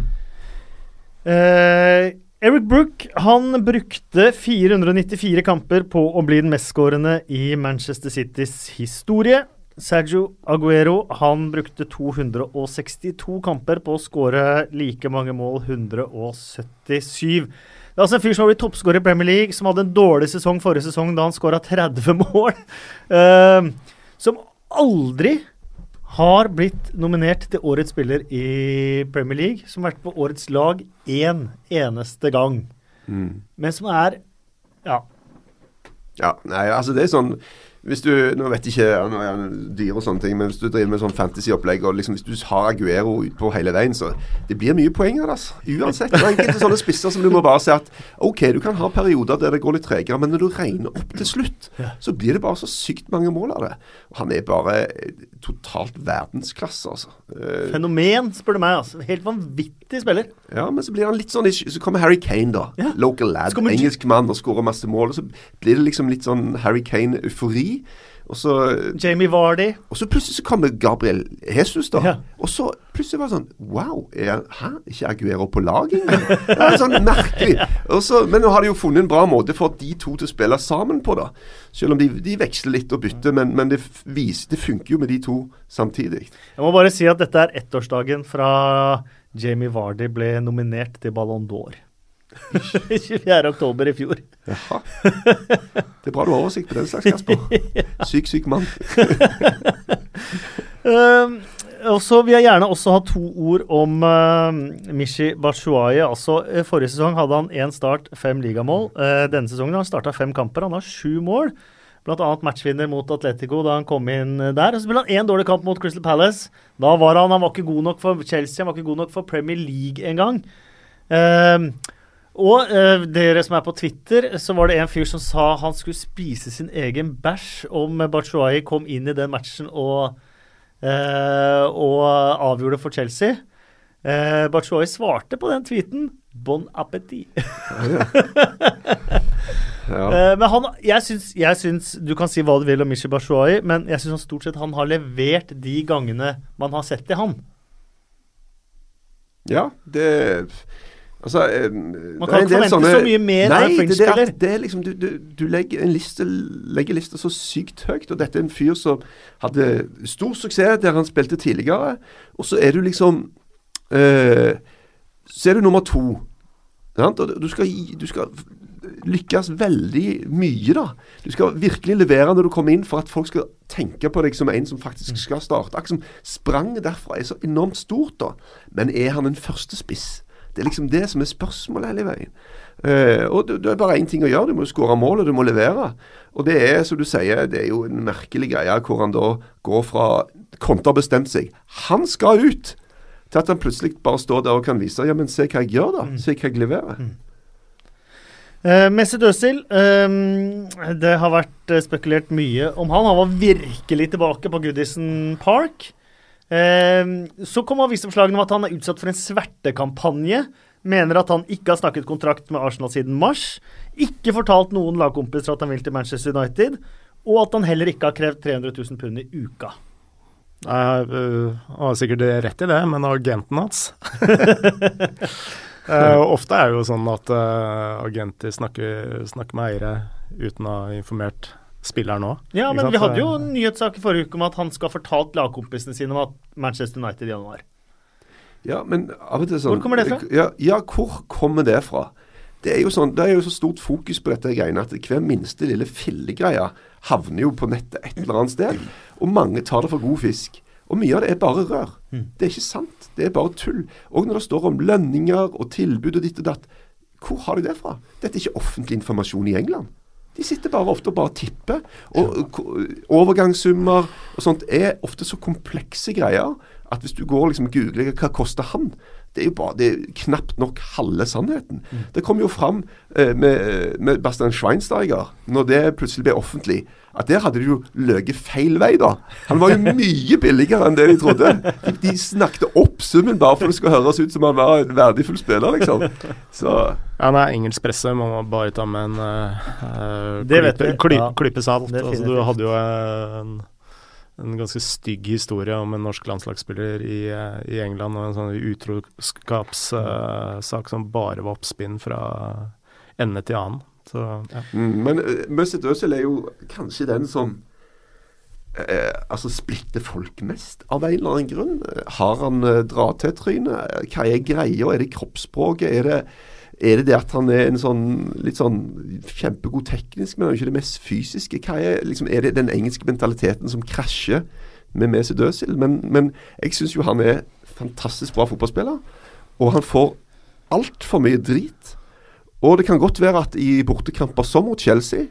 Eric Brook han brukte 494 kamper på å bli den mestskårende i Manchester Citys historie. Sergio Aguero han brukte 262 kamper på å skåre like mange mål, 177. Det er altså en fyr som har blitt toppskårer i Premier League, som hadde en dårlig sesong forrige sesong da han skåra [LAUGHS] 30 mål. Uh, som aldri har blitt nominert til årets spiller i Premier League. Som har vært på årets lag én eneste gang. Mm. Men som er Ja. Ja, nei, altså det er sånn hvis du, Nå vet ikke nå er han dyr og sånne ting, men hvis du driver med sånn fantasy-opplegg, og liksom hvis du har Aguero utpå hele veien, så det blir mye poeng av det. Altså. Uansett. Det er enkelte sånne spisser som du må bare si at OK, du kan ha perioder der det går litt tregere, men når du regner opp til slutt, så blir det bare så sykt mange mål av det. Og han er bare totalt verdensklasse, altså. Uh, Fenomen, spør du meg. altså. Helt vanvittig spiller. Ja, men så blir han litt sånn Så kommer Harry Kane, da. Ja. Local lad. Engelsk mann og skårer masse mål. Og så blir det liksom litt sånn Harry Kane-eufori. Og så Jamie Vardy. Og så plutselig så kommer Gabriel Jesus, da. Ja. Og så plutselig var det sånn Wow, er, hæ? Ikke Aguero på laget engang? Det er sånn merkelig. [LAUGHS] Så, men nå har de jo funnet en bra måte for de to til å spille sammen på, da. Selv om de, de veksler litt og bytter, men, men det, viser, det funker jo med de to samtidig. Jeg må bare si at dette er ettårsdagen fra Jamie Vardy ble nominert til Ballon d'Or. 24. [LAUGHS] oktober i fjor. Jaha. [LAUGHS] Det er bra du har oversikt på den slags, Kasper. Syk, syk mann. uh, [LAUGHS] og så vil jeg gjerne også ha to ord om uh, Mishi Batshuayi. Altså, uh, forrige sesong hadde han én start, fem ligamål. Uh, denne sesongen har han starta fem kamper. Han har sju mål. Bl.a. matchvinner mot Atletico da han kom inn der. Og så spilte han én dårlig kamp mot Crystal Palace. Da var han, han var ikke god nok for Chelsea, han var ikke god nok for Premier League engang. Uh, og uh, dere som er på Twitter, så var det en fyr som sa han skulle spise sin egen bæsj om Bachuayi kom inn i den matchen og, uh, og avgjorde for Chelsea. Uh, Bachuayi svarte på den tweeten 'bon appétit'. ja. uh, [LAUGHS] men han, jeg syns, jeg syns, Du kan si hva du vil om Mishi Bachuayi, men jeg syns stort sett han har levert de gangene man har sett i han. Ja, det Altså, eh, Man kan ikke forvente sånne, så mye mer nei, av en French-spiller. Er liksom, du, du, du legger en liste, legger lista så sykt høyt, og dette er en fyr som hadde stor suksess der han spilte tidligere. Og så er du liksom eh, Så er du nummer to. Sant? Og du skal, du skal lykkes veldig mye, da. Du skal virkelig levere når du kommer inn, for at folk skal tenke på deg som en som faktisk mm. skal starte. Akkurat som spranget derfra er så enormt stort, da. Men er han en første spiss? Det er liksom det som er spørsmålet hele veien. Uh, og det, det, er bare én ting å gjøre. Du må skåre mål, og du må levere. Og det er, som du sier, det er jo en merkelig greie hvor han da går fra Konto har bestemt seg. Han skal ut! Til at han plutselig bare står der og kan vise Ja, men se hva jeg gjør, da. Mm. Se hva jeg leverer. Mm. Uh, Mesut Døsil, um, det har vært uh, spekulert mye om han. Han var virkelig tilbake på Goodison Park. Eh, så kom avisoppslagene om at han er utsatt for en svertekampanje. Mener at han ikke har snakket kontrakt med Arsenal siden mars. Ikke fortalt noen lagkompiser at han vil til Manchester United. Og at han heller ikke har krevd 300 000 pund i uka. Øh, Han har sikkert rett i det, men agenten hans uh, [LAUGHS] Ofte er det jo sånn at uh, agenter snakker, snakker, med eiere uten å ha informert spilleren òg. Ja, men vi hadde jo en nyhetssak i forrige uke om at han skal ha fortalt lagkompisene sine om at Manchester United i januar. Ja, men av og til sånn Hvor kommer det fra? Ja, ja, hvor kommer det fra? Det er jo sånn, det er jo så stort fokus på dette greiene at hver minste lille fillegreie havner jo på nettet et eller annet sted. Og mange tar det for god fisk. Og mye av det er bare rør. Mm. Det er ikke sant. Det er bare tull. Og når det står om lønninger og tilbud og ditt og datt, hvor har de det fra? Dette er ikke offentlig informasjon i England. De sitter bare ofte og bare tipper. Og overgangssummer og sånt er ofte så komplekse greier at hvis du går liksom og googler hva koster han, det er jo bare, det er knapt nok halve sannheten. Mm. Det kom jo fram eh, med, med Bastian Schweinsteiger, når det plutselig ble offentlig, at der hadde de jo løyet feil vei, da. Han var jo mye billigere enn det de trodde. De, de snakket opp summen bare for det skulle høres ut som han var en verdifull spiller, liksom. Så ja, nei, engelsk presse må man bare ta med en uh, det klype, kly, Ja. klype salt. Altså, du hadde jo en, en ganske stygg historie om en norsk landslagsspiller i, eh, i England og en sånn utroskapssak som bare var oppspinn fra ende til annen. Så, ja. Mm, men uh, Mesut Özil er jo kanskje den som uh, altså splitter folk mest, av en eller annen grunn. Eh, Har han uh, dra-til-tryne? Hva er greia? Er det kroppsspråket? Er det, er det det at han er en sånn litt sånn kjempegod teknisk, men han er ikke det mest fysiske? Er, liksom, er det den engelske mentaliteten som krasjer med Mesut Özil? Men, men jeg syns jo han er fantastisk bra fotballspiller, og han får altfor mye drit. Og det kan godt være at i bortekamper som mot Chelsea,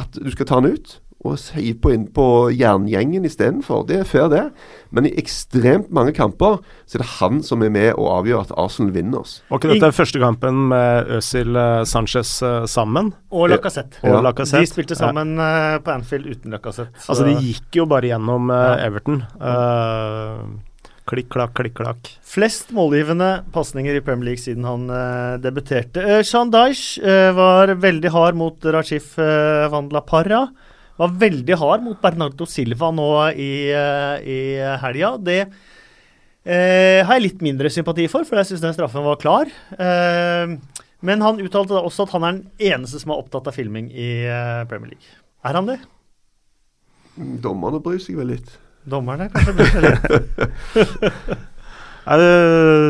at du skal ta han ut og hive på inn på jerngjengen istedenfor. Det er fair, det. Men i ekstremt mange kamper så er det han som er med og avgjør at Arsenal vinner oss. Var ikke dette første kampen med Øzil eh, Sanchez eh, sammen? Og Lacassette. Ja. De spilte sammen ja. på Anfield uten Lacassette. Altså, de gikk jo bare gjennom eh, Ja. Everton. Uh, klikk, klakk, klikk, klakk. Flest målgivende pasninger i Premier League siden han uh, debuterte. Uh, Dyche eh, var veldig hard mot Rajif uh, Vandla Parra. Var veldig hard mot Bernardo Silva nå i, uh, i helga. Det eh, har jeg litt mindre sympati for, for jeg syns den straffen var klar. Eh, men han uttalte da også at han er den eneste som er opptatt av filming i eh, Premier League. Er han det? Dommerne bryr seg vel litt. Dommerne, kanskje? bryr seg litt. [LAUGHS] Nei, det,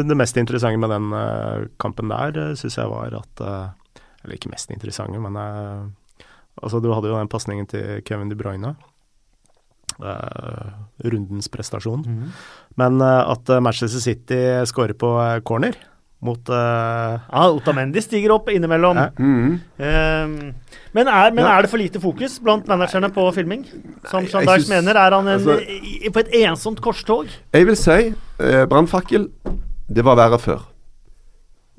det mest interessante med den eh, kampen der uh, syns jeg var at eh, Eller ikke mest interessante, men eh, altså du hadde jo den pasningen til Kevin De Bruyne. Uh, rundens prestasjon. Men uh, at eh, Manchester City skårer på corner mot uh, Ja, Otamendi stiger opp innimellom. Ja. Mm. Ehm, men er, men Ja. er det for lite fokus blant managerne på filming? Som synes- mener, er han en, altså- i, på et ensomt korstog? Jeg vil si uh, brannfakkel, det var verre før.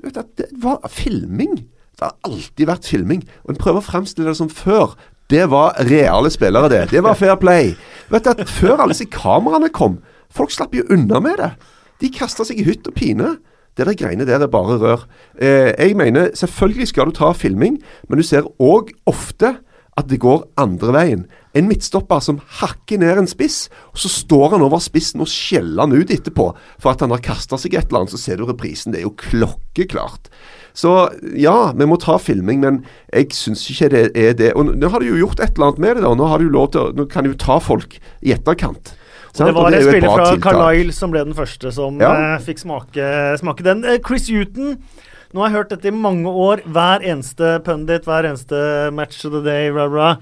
Det var filming. Det har alltid vært filming. Og en prøver å fremstille det som før. Det var reale spillere, det. Det var fair play. Vet du at Før alle disse kameraene kom, folk slapp jo unna med det. De kasta seg i hytt og pine. Det der greiene der er bare rør. Eh, jeg mener, selvfølgelig skal du ta filming, men du ser òg ofte at det går andre veien. En midtstopper som hakker ned en spiss, og så står han over spissen og skjeller han ut etterpå for at han har kasta seg et eller annet. Så ser du reprisen. Det er jo klokkeklart. Så ja, vi må ta filming, men jeg syns ikke det er det. Og nå har de jo gjort et eller annet med det. da. Nå, har de jo lov til, nå kan de jo ta folk i etterkant. Sant? Det var en spiller fra tiltak. Carlisle som ble den første som Ja. uh, fikk smake, smake den. Uh, Chris Huton. Nå har jeg hørt dette i mange år. Hver eneste pundit, hver eneste match of the day, rah, rah.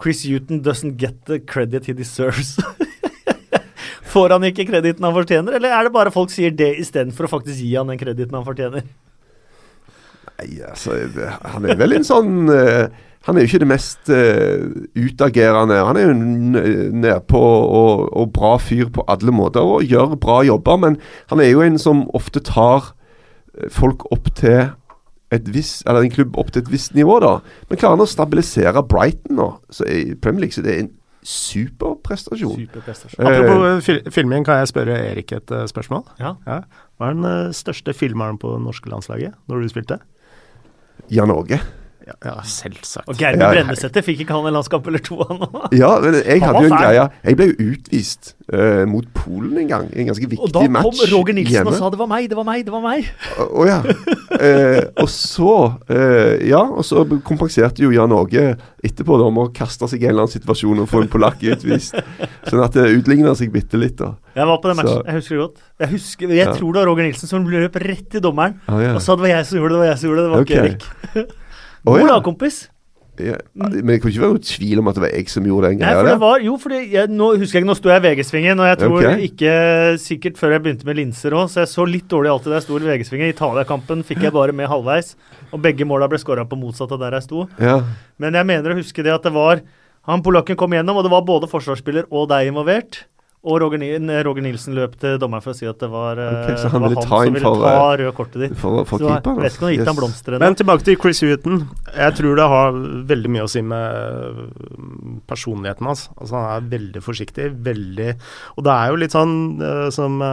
Chris Huton doesn't get the credit he deserves. [LAUGHS] Får han ikke krediten han fortjener, eller er det bare folk sier det istedenfor å faktisk gi han den krediten han fortjener? Nei, altså, han er vel en sånn eh, Han er jo ikke det mest uh, utagerende. Han er jo nedpå og, og bra fyr på alle måter og gjør bra jobber, men han er jo en som ofte tar eh, folk opp til et viss, eller en klubb opp til et visst nivå, da. Men klarer han å stabilisere Brighton nå, så i Premier League så det er en superprestasjon. Superprestasjon. Apropos fil filming, kan jeg spørre Erik et uh, spørsmål? Ja. Hva er den uh, største filmeren på det norske landslaget når du spilte? Jan Åge. Ja, ja selvsagt. Og Geir ja. Fikk ikke han en landskamp eller to, han òg? Ja, men jeg hadde jo en greie. Jeg ble jo utvist uh, mot Polen en gang. En ganske viktig match. Og da kom match Roger Nilsen hjemme. og sa det var meg, det var meg, det var meg. Å å ja. Uh, og så uh, Ja, og så kompenserte jo Jan Åge etterpå da med å kaste seg i en eller annen situasjon og få en polakk utvist. Sånn at det utligna seg bitte litt, da. Jeg var på den matchen, Så- jeg husker det godt. Jeg, husker, jeg Ja. tror det var Roger Nilsen som løp rett til dommeren ah, ja. og sa det var jeg som gjorde det, det var jeg som gjorde det, det var okay. ikke Erik. [LAUGHS] Hvor ja. kompis? ja. Men det kunne ikke være noen tvil om at det var jeg som gjorde den greia det der. var, jo, fordi jeg, nå husker jeg ikke, nå sto jeg i VG-svingen, og jeg tror okay. ikke sikkert før jeg begynte med linser òg, så jeg så litt dårlig alltid da jeg sto i VG-svingen. Italia-kampen fikk jeg bare med halvveis, og begge måla ble skåra på motsatt av der jeg sto. Ja. Men jeg mener å huske det at det var Han polakken kom gjennom, og det var både forsvarsspiller og deg involvert. Og Roger, Roger Nilsen løp til dommeren for å si at det var, eh, så han det var ville han som ville for, ta røde kortet ditt. For, for Så jeg vet ikke om han gitt han blomster ennå. Men tilbake til Chris Huton. Jeg tror det har veldig mye å si med øh, personligheten hans. Altså Han er veldig forsiktig. veldig Og det er jo litt sånn øh, som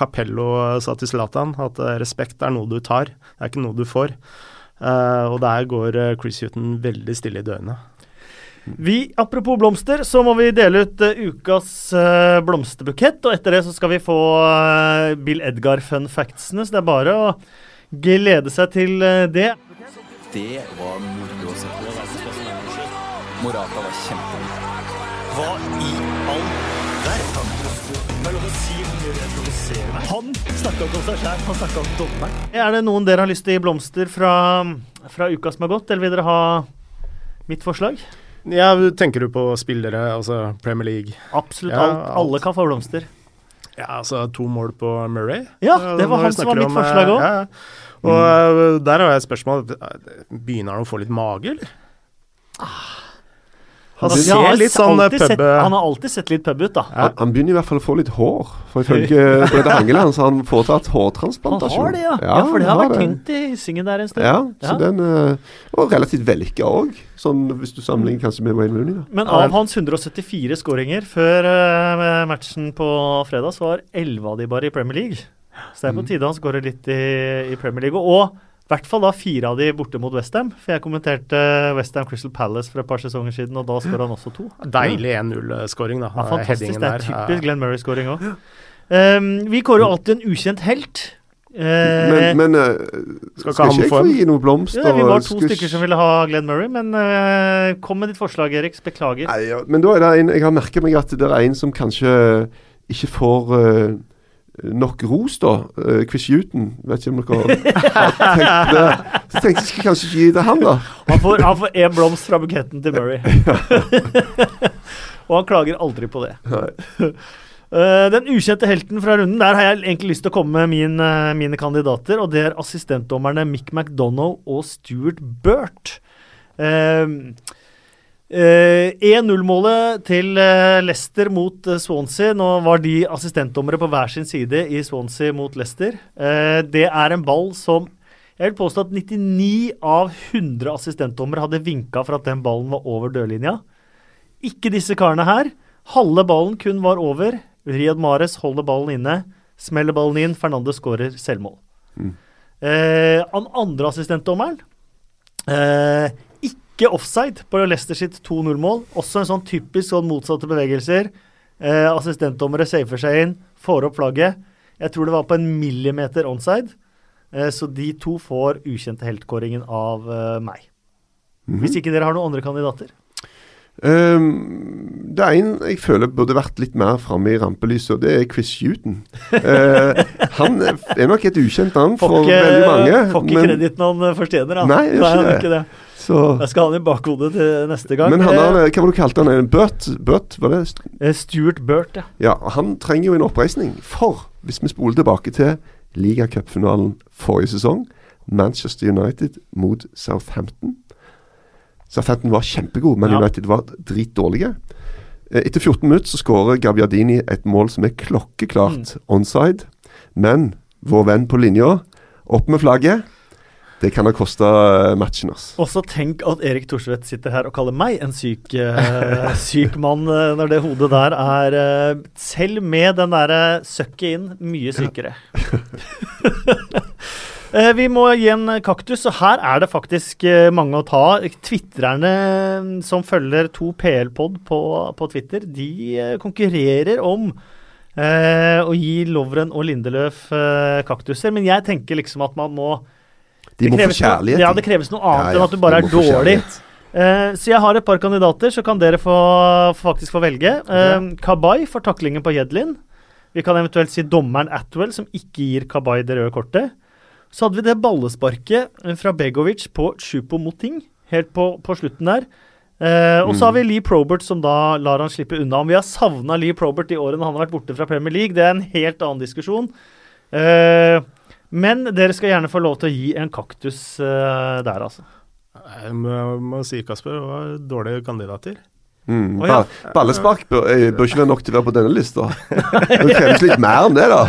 Capello sa til Zlatan, at respekt er noe du tar, det er ikke noe du får. Eh, og der går Chris Huton veldig stille i dørene. Vi, Apropos blomster, så må vi dele ut uh, ukas uh, blomsterbukett. Og etter det så skal vi få uh, Bill Edgar-fun factsene, så det er bare å glede seg til det. Det var moro å se på. Morata var kjempegod. Hva i all verden? Er. Han snakka ikke om seg sjæl, han snakka om dommeren. Er det noen dere har lyst til å gi blomster fra, fra uka som har gått, eller vil dere ha mitt forslag? Ja, Tenker du på spillere, altså Premier League? Absolutt Ja, alt. Alle kan få blomster. Ja, altså to mål på Murray. Ja, Eh, det var han som var mitt om, eh, forslag òg. Ja, ja. Og mm. der har jeg et spørsmål. Begynner han å få litt mage, eller? Han ser ja, har litt sånn alltid pub... sett, han har alltid sett litt pub ut, da. Ja. Han, han begynner i hvert fall å få litt hår. For ifølge Brede Hangeland så har han foretatt Han hårtransplantasjon. har det, ja. ja, for det har vært tynt i Hyssingen der en stund. Ja, så Ja. den Og relativt vellykka òg, sånn hvis du sammenligner kanskje med Wayne Rooney. da. Men av hans 174 skåringer før eh, matchen på fredag, så var 11 av de bare i Premier League. Så det er på tide han skårer litt i, i Premier League. Og i hvert fall da fire av de borte mot Westham. For jeg kommenterte Westham Crystal Palace for et par sesonger siden, og da skåra han også to. Deilig 1-0-skåring, da. Ja, Eh, fantastisk. Det er typisk Glenn Murray-skåring òg. Um, vi kårer jo alltid en ukjent helt. Uh, Men, men uh, Skal skal, ikke jeg få gi noe blomster? ja, vi var to Skal stykker som ville ha Glenn Murray, men uh, kom med ditt forslag, Erik. Beklager. Nei, ja, men da er det en Jeg har merket meg at det er en som kanskje ikke får eh, nok ros, da. Uh, Chris Huton. Vet ikke om dere har tenkt det. Så tenkte jeg skal kanskje gi det han, da. Han får, han får en blomst fra buketten til Murray. [LAUGHS] og han klager aldri på det. Nei. [LAUGHS] Eh, den ukjente helten fra runden, der har jeg egentlig lyst til å komme med min, uh, mine kandidater. Og det er assistentdommerne Mick McDonagh og Stuart Burt. Uh, 1-0-målet til eh, Leicester mot eh, Swansea. Nå var de assistentdommere på hver sin side i Swansea mot Leicester. Eh, det er en ball som Jeg vil påstå at 99 av 100 assistentdommere hadde vinka for at den ballen var over dørlinja. Ikke disse karene her. Halve ballen kun var over. Riyad Mares holder ballen inne. Smeller ballen inn. Fernandez skårer selvmål. Mm. Eh, han andre assistentdommeren eh, Ikke offside på Leicester sitt 2-0-mål. Også en sånn typisk sånn motsatte bevegelser. Eh, assistentdommere safer seg inn, får opp flagget. Jeg tror det var på en millimeter onside. Eh, så de to får ukjente heltkåringen av eh, meg. Mhm. Hvis ikke dere har noen andre kandidater. Um, det er en jeg føler burde vært litt mer framme i rampelyset, og det er Chris Huton. uh, [LAUGHS] han er nok et ukjent navn for ikke, veldig mange. får ikke krediten han eh, fortjener. da. Nei, gjør ikke han ikke det. Så, Jeg skal ha han i bakhodet til neste gang. men han har, Eh, hva var det du kalte han? Burt? Burt, var det? eh, Stuart Burt, ja. Ja, han trenger jo en oppreisning. For hvis vi spoler tilbake til ligacupfinalen forrige sesong, Manchester United mot Southampton. Southampton var kjempegod, men Ja. United var dritdårlige. Eh, Etter 14 minutter så skårer Gabbiadini et mål som er klokkeklart Mm. onside. Men vår venn på linja, opp med flagget. Det kan ha kosta matchen, altså. Også tenk at Erik Thorsvedt sitter her og kaller meg en syk, uh, [LAUGHS] syk mann, uh, når det hodet der er uh, Selv med den derre søkket inn, mye sykere. [LAUGHS] Eh, vi må gi en kaktus, og her er det faktisk eh, mange å ta. Mm, som følger to PL-pod på, på Twitter, de eh, konkurrerer om eh, å gi Lovren og Lindeløf eh, kaktuser. Men jeg tenker liksom at man må De det må få kjærlighet. Ja, det kreves noe annet Ja, ja, enn at du bare er dårlig. Eh, så jeg har et par kandidater, så kan dere få, faktisk få velge. Uh, Kabay for taklingen på Jedlin. Vi kan eventuelt si dommeren Atwell, som ikke gir Kabay det røde kortet. Så hadde vi det ballesparket eh, fra Begovic på Chupo Moting, helt på, på slutten der. Uh, og så har vi Lee Probert, som da lar han slippe unna. Om vi har savna Lee Probert i årene han har vært borte fra Premier League, det er en helt annen diskusjon. Eh, men dere skal gjerne få lov til å gi en kaktus uh, der, altså. Jeg må, må si, Kasper, det var dårlige kandidater. Mm. Oh, ja. Ballespark bør, eh, bør ikke være nok til å være på denne lista. [LAUGHS] Det kreves litt mer enn det, da.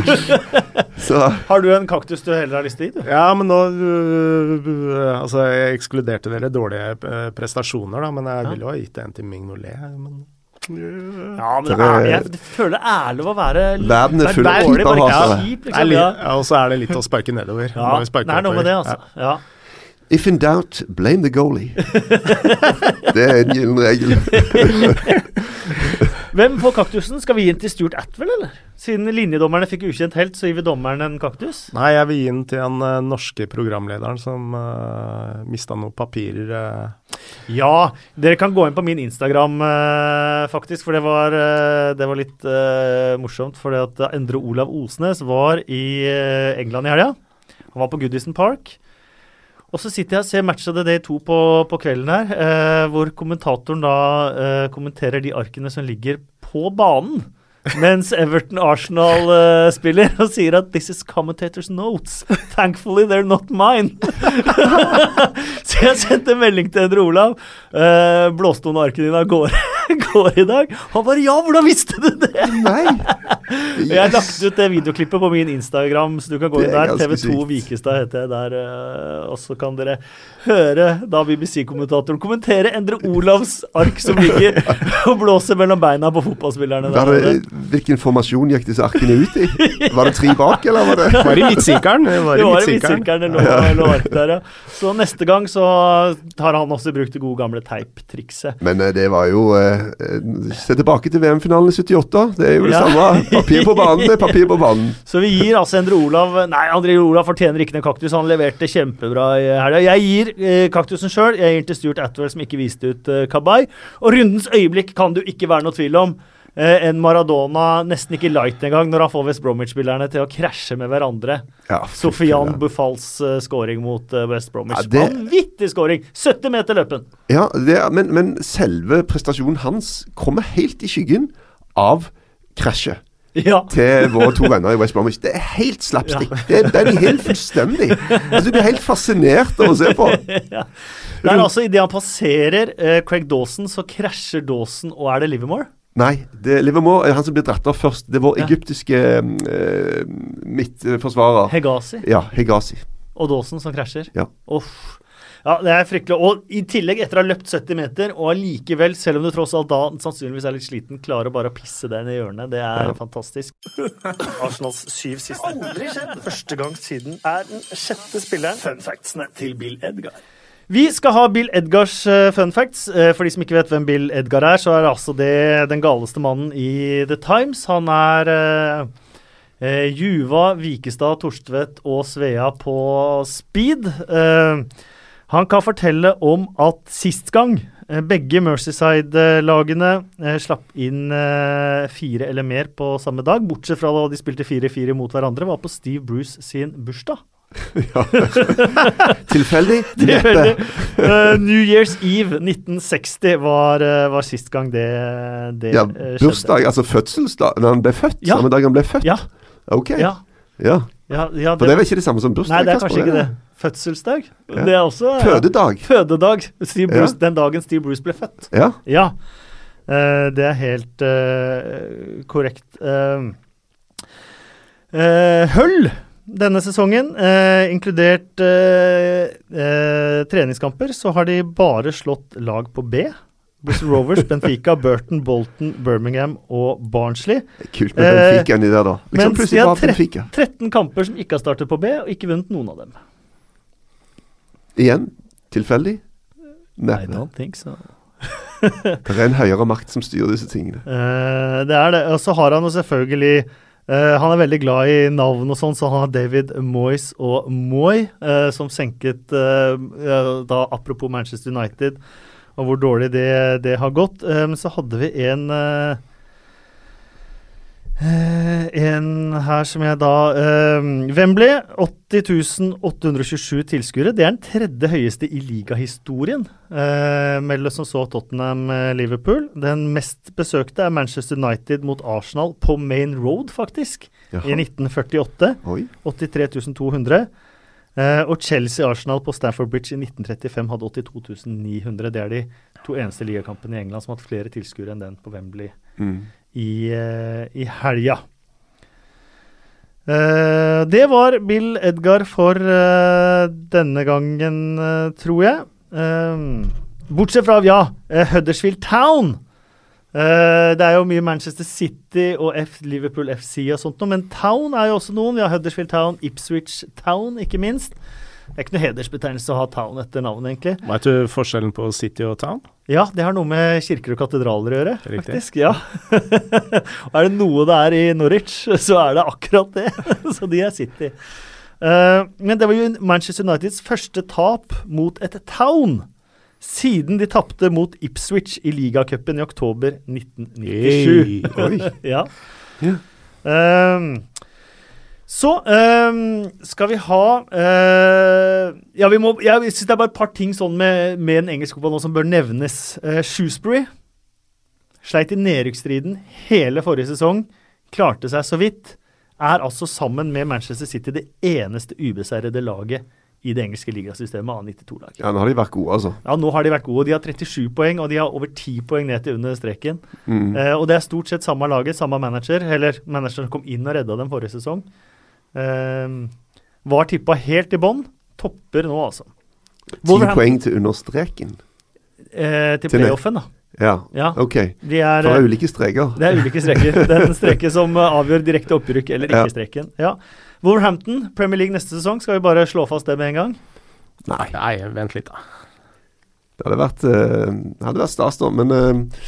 [LAUGHS] Så Har du en kaktus du heller har lyst til å gi? Ja, men nå øh, Altså, jeg ekskluderte dere dårlige øh, prestasjoner, da, men jeg Ja. ville jo ha gitt en til Mignolet. Men Ja, men det er, jeg føler det er ærlig å være Verden er full av dårlig, bare ikke keeperhatere. kjip, det er liksom. Ja. ja, Og så er det litt å sparke nedover. Ja, det er noe med det, altså. Ja. If in doubt, blame the goalie. [LAUGHS] Det er en gyllen regel. [LAUGHS] Hvem får kaktusen? Skal vi gi den til Stuart Atwell, eller? Siden linjedommerne fikk ukjent helt, så gir vi dommeren en kaktus? Nei, jeg vil gi den til den uh, norske programlederen som uh, mista noen papirer. Uh. Ja, dere kan gå inn på min Instagram, uh, faktisk, for det var, eh, det var litt eh, morsomt. At Endre Olav Osnes var i eh, England i helga. Han var på Goodison Park. Og så sitter jeg og ser Match of the Day 2 på, på kvelden her, eh, hvor kommentatoren da eh, kommenterer de arkene som ligger på banen. Mens Everton Arsenal uh, spiller og sier at 'this is commentators notes'. Thankfully they're not mine. [LAUGHS] så jeg sendte melding til Endre Olav. Uh, blåste noen arkene dine av gårde [LAUGHS] går i dag? Han bare 'ja, hvordan visste du det?' Nei. Yes. [LAUGHS] Jeg lagt ut det videoklippet på min Instagram, så du kan gå inn er der. TV2. Vikestad heter jeg der. eh, og så kan dere høre da BBC-kommentatoren kommentere Endre Olavs ark som ligger [LAUGHS] og blåser mellom beina på fotballspillerne. Der. det, hvilken formasjon gikk disse arkene ut i? Var det tre bak, eller var det Var i midtsirkelen. Det var Det i midtsirkelen. det lå, lå ark der, ja. Så neste gang så har han også brukt det gode gamle teiptrikset. Men eh, det var jo eh, Se tilbake til VM-finalen i 78. Det er jo det Ja. samme. Papir på banen, det er papir på banen. [LAUGHS] Så vi gir altså Endre Olav Nei, André Olav fortjener ikke noen kaktus. Han leverte kjempebra i helga. Jeg gir eh, kaktusen sjøl. Jeg gir den til Stuart Atwell, som ikke viste ut eh, Kabay. Og rundens øyeblikk kan du ikke være noe tvil om. Eh, en Maradona nesten ikke light engang, når han får West Bromwich-spillerne til å krasje med hverandre. Ja, Sofian. Buffals uh, scoring mot uh, West Bromwich. Ja, det- Vanvittig scoring! 70 meter løpen. Ja, det, er- men, men selve prestasjonen hans kommer helt i skyggen av krasjet Ja. til våre to [LAUGHS] venner i West Bromwich. Det er helt slapstick. Det, er- er helt fullstendig. Altså, du blir helt fascinert av å se på. [LAUGHS] ja. Det er altså idet han passerer eh, Craig Dawson, så krasjer Dawson, og er det Livermore? Nei, det er Livermore er han som blir dratt av først. Det er vår Ja. egyptiske eh, midtforsvarer. Hegazi. Ja, Hegazi. Og Dawson som krasjer. Ja. Uff. Ja, det er fryktelig. Og i tillegg, etter å ha løpt 70 meter, og allikevel, selv om du tross alt da sannsynligvis er litt sliten, klarer bare å pisse deg ned i hjørnet. Det er Ja. fantastisk. [LAUGHS] Arsenals syv siste. Aldri skjedd. Første gang siden er den sjette spilleren. Fun factsene til Bill Edgar. Vi skal ha Bill Edgars eh, fun facts. Eh, for de som ikke vet hvem Bill Edgar er, så er altså det den galeste mannen i The Times. Han er eh, Juva, Vikestad, Torstvedt og Svea på speed. Han kan fortelle om at sist gang begge Mercyside-lagene slapp inn fire eller mer på samme dag, bortsett fra da de spilte 4-4 mot hverandre, var på Steve Bruce sin bursdag. [LAUGHS] Tilfeldig? [LAUGHS] Tilfeldig. Eh, New Year's Eve 1960 var, uh, var sist gang det, det Ja, eh, skjedde. bursdag, altså fødselsdag Når han ble født? Ja. Samme dag han ble født? Ja. Ok. Ja, Ja. ja, ja For det er vel ikke det samme som bursdag? Nei, det er kanskje ikke det. Fødselsdag. Ja. Det er også ja. Fødedag. Fødedag. Bruce, Den dagen Steve Bruce ble født. Ja. Ja. Eh, det er helt uh, korrekt. Uh, Hull denne sesongen, eh, inkludert eh, eh, treningskamper, så har de bare slått lag på B. Bristol [LAUGHS] Rovers, Benfica, Burton, Bolton, Birmingham og Barnsley. Kult med Eh, Benfica inni der, da. Liksom mens de har bare tre- Benfica. 13 kamper som ikke har startet på B, og ikke vunnet noen av dem. Igjen tilfeldig? I don't think so. [LAUGHS] Det er en høyere makt som styrer disse tingene. Eh, det er det. Og så har han jo selvfølgelig eh, Han er veldig glad i navn og sånn, så han har David Moyes og Moy, uh, som senket eh, da Apropos Manchester United og hvor dårlig det, det har gått. Men men så hadde vi en eh, en her som jeg da uh, Wembley. 80.827 tilskuere. Det er den tredje høyeste i ligahistorien. Uh, mellom som så Tottenham-Liverpool. Den mest besøkte er Manchester United mot Arsenal på Main Road, faktisk. I 1948. Oi. 83 200. Eh, og Chelsea-Arsenal på Stamford Bridge i 1935 hadde 82.900. Det er de to eneste ligakampene i England som har hatt flere tilskuere enn den på Wembley Mm. I, i helga. Eh, det var Bill Edgar for eh, denne gangen, eh, tror jeg. Bortsett fra, ja, Huddersfield Town. Uh, det er jo mye Manchester City og F Liverpool FC og sånt noe, men Town er jo også noen. Vi har Huddersfield Town, Ipswich Town, ikke minst. Det er ikke noe hedersbetegnelse å ha Town etter navnet, egentlig. Vet du forskjellen på City og Town? Ja, det har noe med kirker og katedraler å gjøre, Riktig. faktisk. Ja. [LAUGHS] og er det noe det er i Norwich, [LAUGHS] så er det akkurat det. [LAUGHS] så de er City. Uh, men det var jo Manchester Uniteds første tap mot et town siden de tapte mot Ipswich i ligacupen i oktober 1997. Oi. ja. Yeah. Ehm, så ehm, skal vi ha eh, Ja, vi må Jeg syns det er bare et par ting sånn med, med den engelske fotballen som bør nevnes. Uh, Shoesbury sleit i nedrykksstriden hele forrige sesong. Klarte seg så vidt. Er altså sammen med Manchester City det eneste ubeseirede laget i det engelske ligasystemet av 92-lag. Ja, nå har de vært gode, altså. Ja, nå har de vært gode. De har 37 poeng, og de har over 10 poeng ned til under streken. Mm. Uh, og det er stort sett samme laget, samme manager. Eller manageren kom inn og redda dem forrige sesong. Eh, var tippa helt i bånn. Topper nå, altså. Ti poeng til understreken? Eh, til Til playoffen, da. Ja, Ja. OK. De er, det eh, er ulike streker. det er ulike streker. [LAUGHS] Den streken som eh, avgjør direkte opprykk eller ikke Ja. streken. Ja. Wolverhampton, Premier League neste sesong. Skal vi bare slå fast det med en gang? Nei, Nei, vent litt, da. det hadde vært, uh, det hadde vært stas, da. Men uh,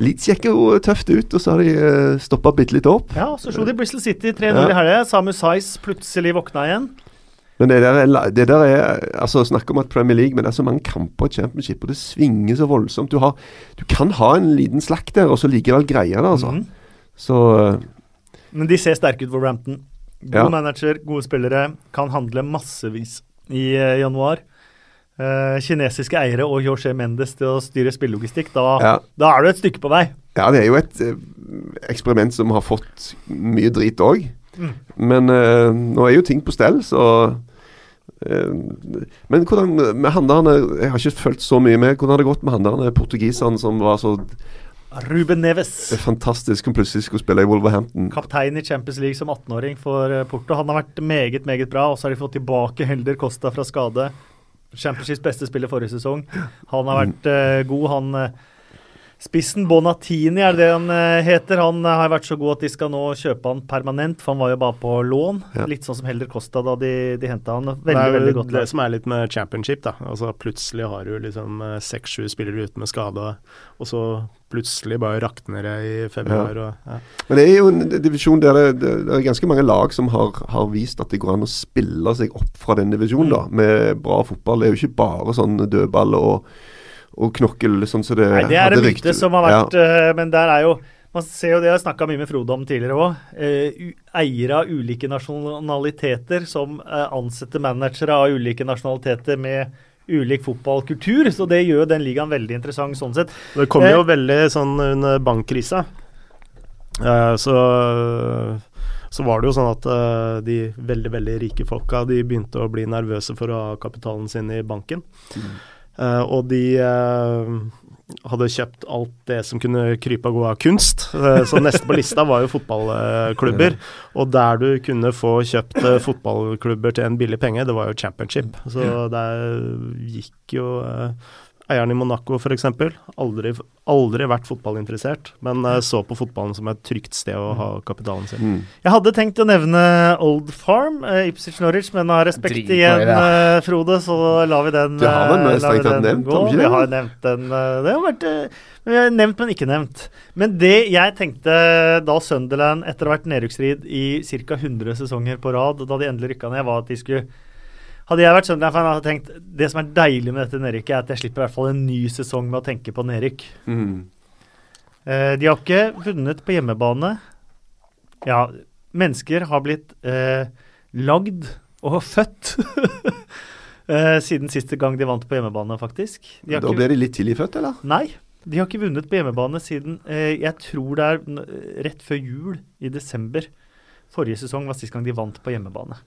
Leeds gikk jo tøft ut, og så har de uh, stoppa bitte litt opp. Ja, så slo de Bristol City 3-0 Ja. i helga. Samu Sais plutselig våkna igjen. Men det der, er, det der er altså Snakk om at Premier League, men det er så mange kamper i Championship, og det svinger så voldsomt. Du, har, du kan ha en liten slakt der, og så likevel greie det, altså. Mhm. Så eh, Men de ser sterke ut, Wolverhampton. God Ja. manager, gode spillere. Kan handle massevis i uh, januar. Eh, kinesiske eiere og Jorge Mendes til å styre spillelogistikk. Da, Ja. da er du et stykke på vei. Ja, det er jo et eh, eksperiment som har fått mye drit òg. Mm. Men eh, nå er jo ting på stell, så eh, Men hvordan med han der Jeg har ikke fulgt så mye med. Hvordan har det gått med han der portugiseren som var så Ruben Neves. fantastisk som plutselig skulle spille i Wolverhampton? Kaptein i Champions League som 18-åring for Porto. Han har vært meget, meget bra. Og så har de fått tilbake Helder Costa fra skade. Championships beste spiller forrige sesong. Han har vært eh, god. Han eh, Spissen Bonatini er det han eh, heter. Han eh, har vært så god at de skal nå kjøpe han permanent, for han var jo bare på lån. Ja. Litt sånn som Helder Costa da de, de henta han. Det Veldig, er veldig godt. det som er litt med championship, da. Altså Plutselig har du liksom eh, seks-sju spillere ute med skade, og så plutselig bare rakner det i februar. Og, ja. Men det er jo en divisjon der det, det, det er ganske mange lag som har, har vist at det går an å spille seg opp fra den divisjonen, da, med bra fotball. Det er jo ikke bare sånn dødball og, og knokkel, sånn som det Nei, det er det myte som har vært ja. Men der er jo Man ser jo det, jeg har snakka mye med Frode om tidligere òg. eiere av ulike nasjonaliteter som eh, ansetter managere av ulike nasjonaliteter med ulik fotballkultur. Så det gjør den ligaen veldig interessant sånn sett. Det kom jo Eh. veldig sånn under bankkrisa. Eh, så, så var det jo sånn at eh, de veldig, veldig rike folka de begynte å bli nervøse for å ha kapitalen sin i banken. Eh, og de, eh, hadde kjøpt alt det som kunne krype og gå av kunst. Eh, Så neste på lista var jo fotballklubber. Og der du kunne få kjøpt eh, fotballklubber til en billig penge, det var jo championship. Så der gikk jo eh, eieren i Monaco f.eks. Aldri, aldri vært fotballinteressert, men eh, så på fotballen som et trygt sted å ha kapitalen sin. Mm. Jeg hadde tenkt å nevne Old Farm, uh, Ipswich Norwich, men av respekt Drit igjen, det. eh, Frode, så lar vi den, du har den, eh, lar vi den nevnt, gå. vi har nevnt den. eh, det har vært eh, vi har nevnt, men ikke nevnt. Men det jeg tenkte da Sunderland etter å ha vært nedrykksstrid i ca. 100 sesonger på rad, da de endelig rykka ned, var at de skulle hadde jeg vært Sunderland-fan, hadde jeg tenkt det som er deilig med dette nedrykket, er at jeg slipper i hvert fall en ny sesong med å tenke på nedrykk. Mm. Eh, de har ikke vunnet på hjemmebane. Ja, mennesker har blitt eh, lagd og født [LAUGHS] eh, siden siste gang de vant på hjemmebane, faktisk. Da ikke, ble de litt tidlig født, eller? nei, de har ikke vunnet på hjemmebane siden eh, Jeg tror det er rett før jul i desember. Forrige sesong var sist gang de vant på hjemmebane.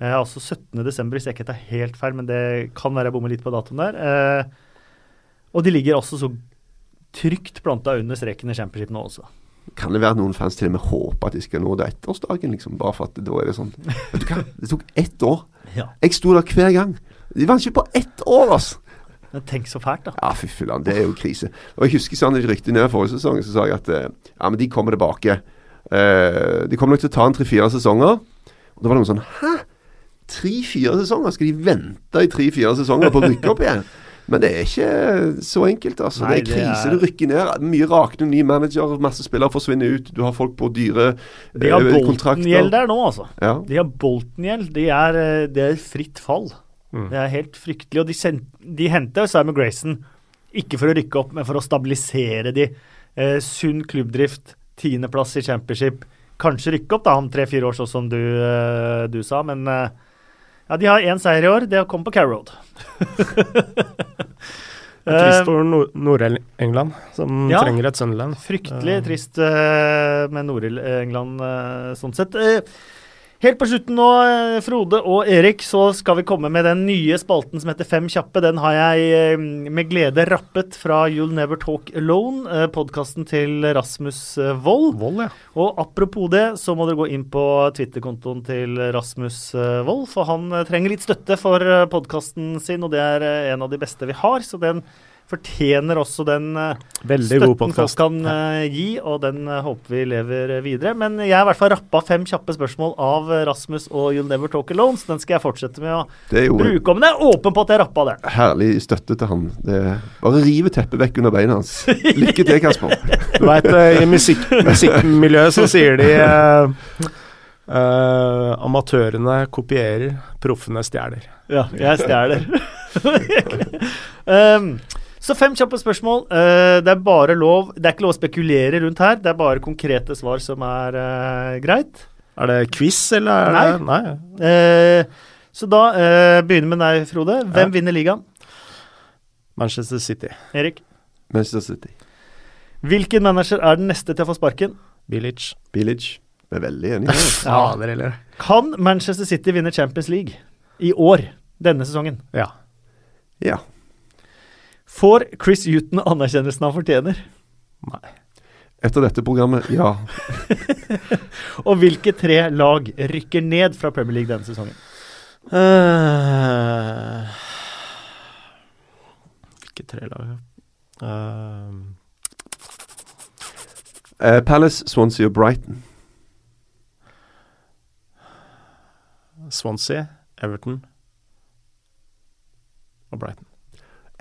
Eh, altså 17. desember, hvis jeg ikke tar helt feil, men det kan være jeg bommer litt på datoen der. Eh, og de ligger også så trygt planta under streken i championship nå også. Kan det være at noen fans til og med håper at de skal nå det ettårsdagen, liksom? Bare for at da er det sånn Vet du hva, det tok ett år. [LAUGHS] Ja. Jeg sto der hver gang. De vant ikke på ett år, altså! Men tenk så fælt, da. Ja, fy filler'n, det er jo krise. Og jeg husker sånn det rykte ned forrige sesong, så sa jeg at eh, ja, men de kommer tilbake. Uh, de kommer nok til å ta en tre-fire sesonger. Og da var det noen sånn Hæ? Tre-fire sesonger? Skal de vente i tre-fire sesonger på å rykke opp igjen? Men det er ikke så enkelt, altså. Nei, det er det krise. er- Det rykker ned. Mye rakne ny manager, masse spillere forsvinner ut. Du har folk på dyre De har eh, Bolton-gjeld der nå, altså. Ja. De har Bolten-gjeld. Det er, de er fritt fall. Mm. Det er helt fryktelig. Og de, sen- de henter Simon Grayson ikke for å rykke opp, men for å stabilisere de. Eh, sunn klubbdrift, tiendeplass i championship. Kanskje rykke opp da om tre-fire år, sånn som du, eh, du sa, men eh, ja, de har én seier i år. Det er å komme på Carrow Road. [LAUGHS] Det er trist for Nord- Nord-England, som Ja. trenger et Sunderland. Fryktelig Eh, trist eh, med Nord-England eh, sånn sett. Helt på slutten nå, eh, Frode og Erik, så skal vi komme med den nye spalten som heter Fem kjappe. Den har jeg eh, med glede rappet fra You'll Never Talk Alone, eh, podkasten til Rasmus Wold. Vold, ja. Og apropos det, så må dere gå inn på Twitter-kontoen til Rasmus Wold, for han trenger litt støtte for podkasten sin, og det er en av de beste vi har, så den fortjener også den eh, Veldig støtten folk kan eh, gi, og den eh, håper vi lever videre. Men jeg har i hvert fall rappa fem kjappe spørsmål av Rasmus og You'll Never Talk Alone, så den skal jeg fortsette med å jo bruke. Men jeg er åpen på at jeg rappa det. herlig støtte til han. Det bare rive teppet vekk under beina hans. Lykke til, Kasper. [LAUGHS] Du veit, i musikk, musikkmiljøet så sier de uh, uh, amatørene kopierer, proffene stjeler. Ja, jeg stjeler. [LAUGHS] [LAUGHS] um, så fem kjappe spørsmål. Uh, det er bare lov Det er ikke lov å spekulere rundt her. Det er bare konkrete svar som er uh, greit. Er det quiz, eller er Nei. det Nei. Uh, så da begynner vi med deg, Frode. Hvem Ja. vinner ligaen? Manchester City. Erik. Manchester City. Hvilken manager er den neste til å få sparken? Bilic. Village. Vi er veldig enige. Ja, det eller? Kan Manchester City vinne Champions League i år? Denne sesongen? Ja. Ja. Får Chris Huton anerkjennelsen han fortjener? Nei. Etter dette programmet, ja. [LAUGHS] Og hvilke tre lag rykker ned fra Premier League denne sesongen? Uh, Hvilke tre lag uh, uh, Palace, Swansea og Brighton. Swansea, Everton og Brighton.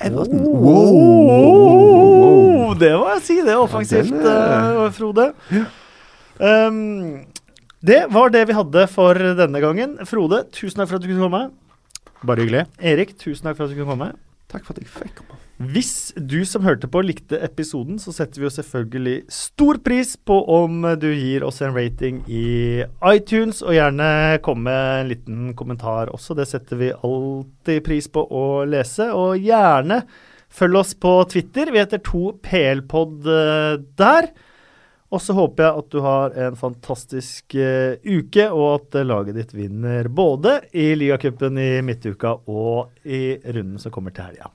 Everton. Oh, Wow! wow. Det må jeg si, det er offensivt, Ja, den eh, Frode. Um, det var det vi hadde for denne gangen. Frode, tusen takk for at du kunne komme. Bare hyggelig. Erik, tusen takk for at du kunne komme. Takk for at jeg fikk komme. Hvis du som hørte på likte episoden, så setter vi jo selvfølgelig stor pris på om du gir oss en rating i iTunes, og gjerne komme med en liten kommentar også. Det setter vi alltid pris på å lese. Og gjerne følg oss på Twitter. Vi heter 2PLpod eh, der. Og så håper jeg at du har en fantastisk uh, uke, og at eh, laget ditt vinner både i ligacupen i midtuka og i runden som kommer til helga.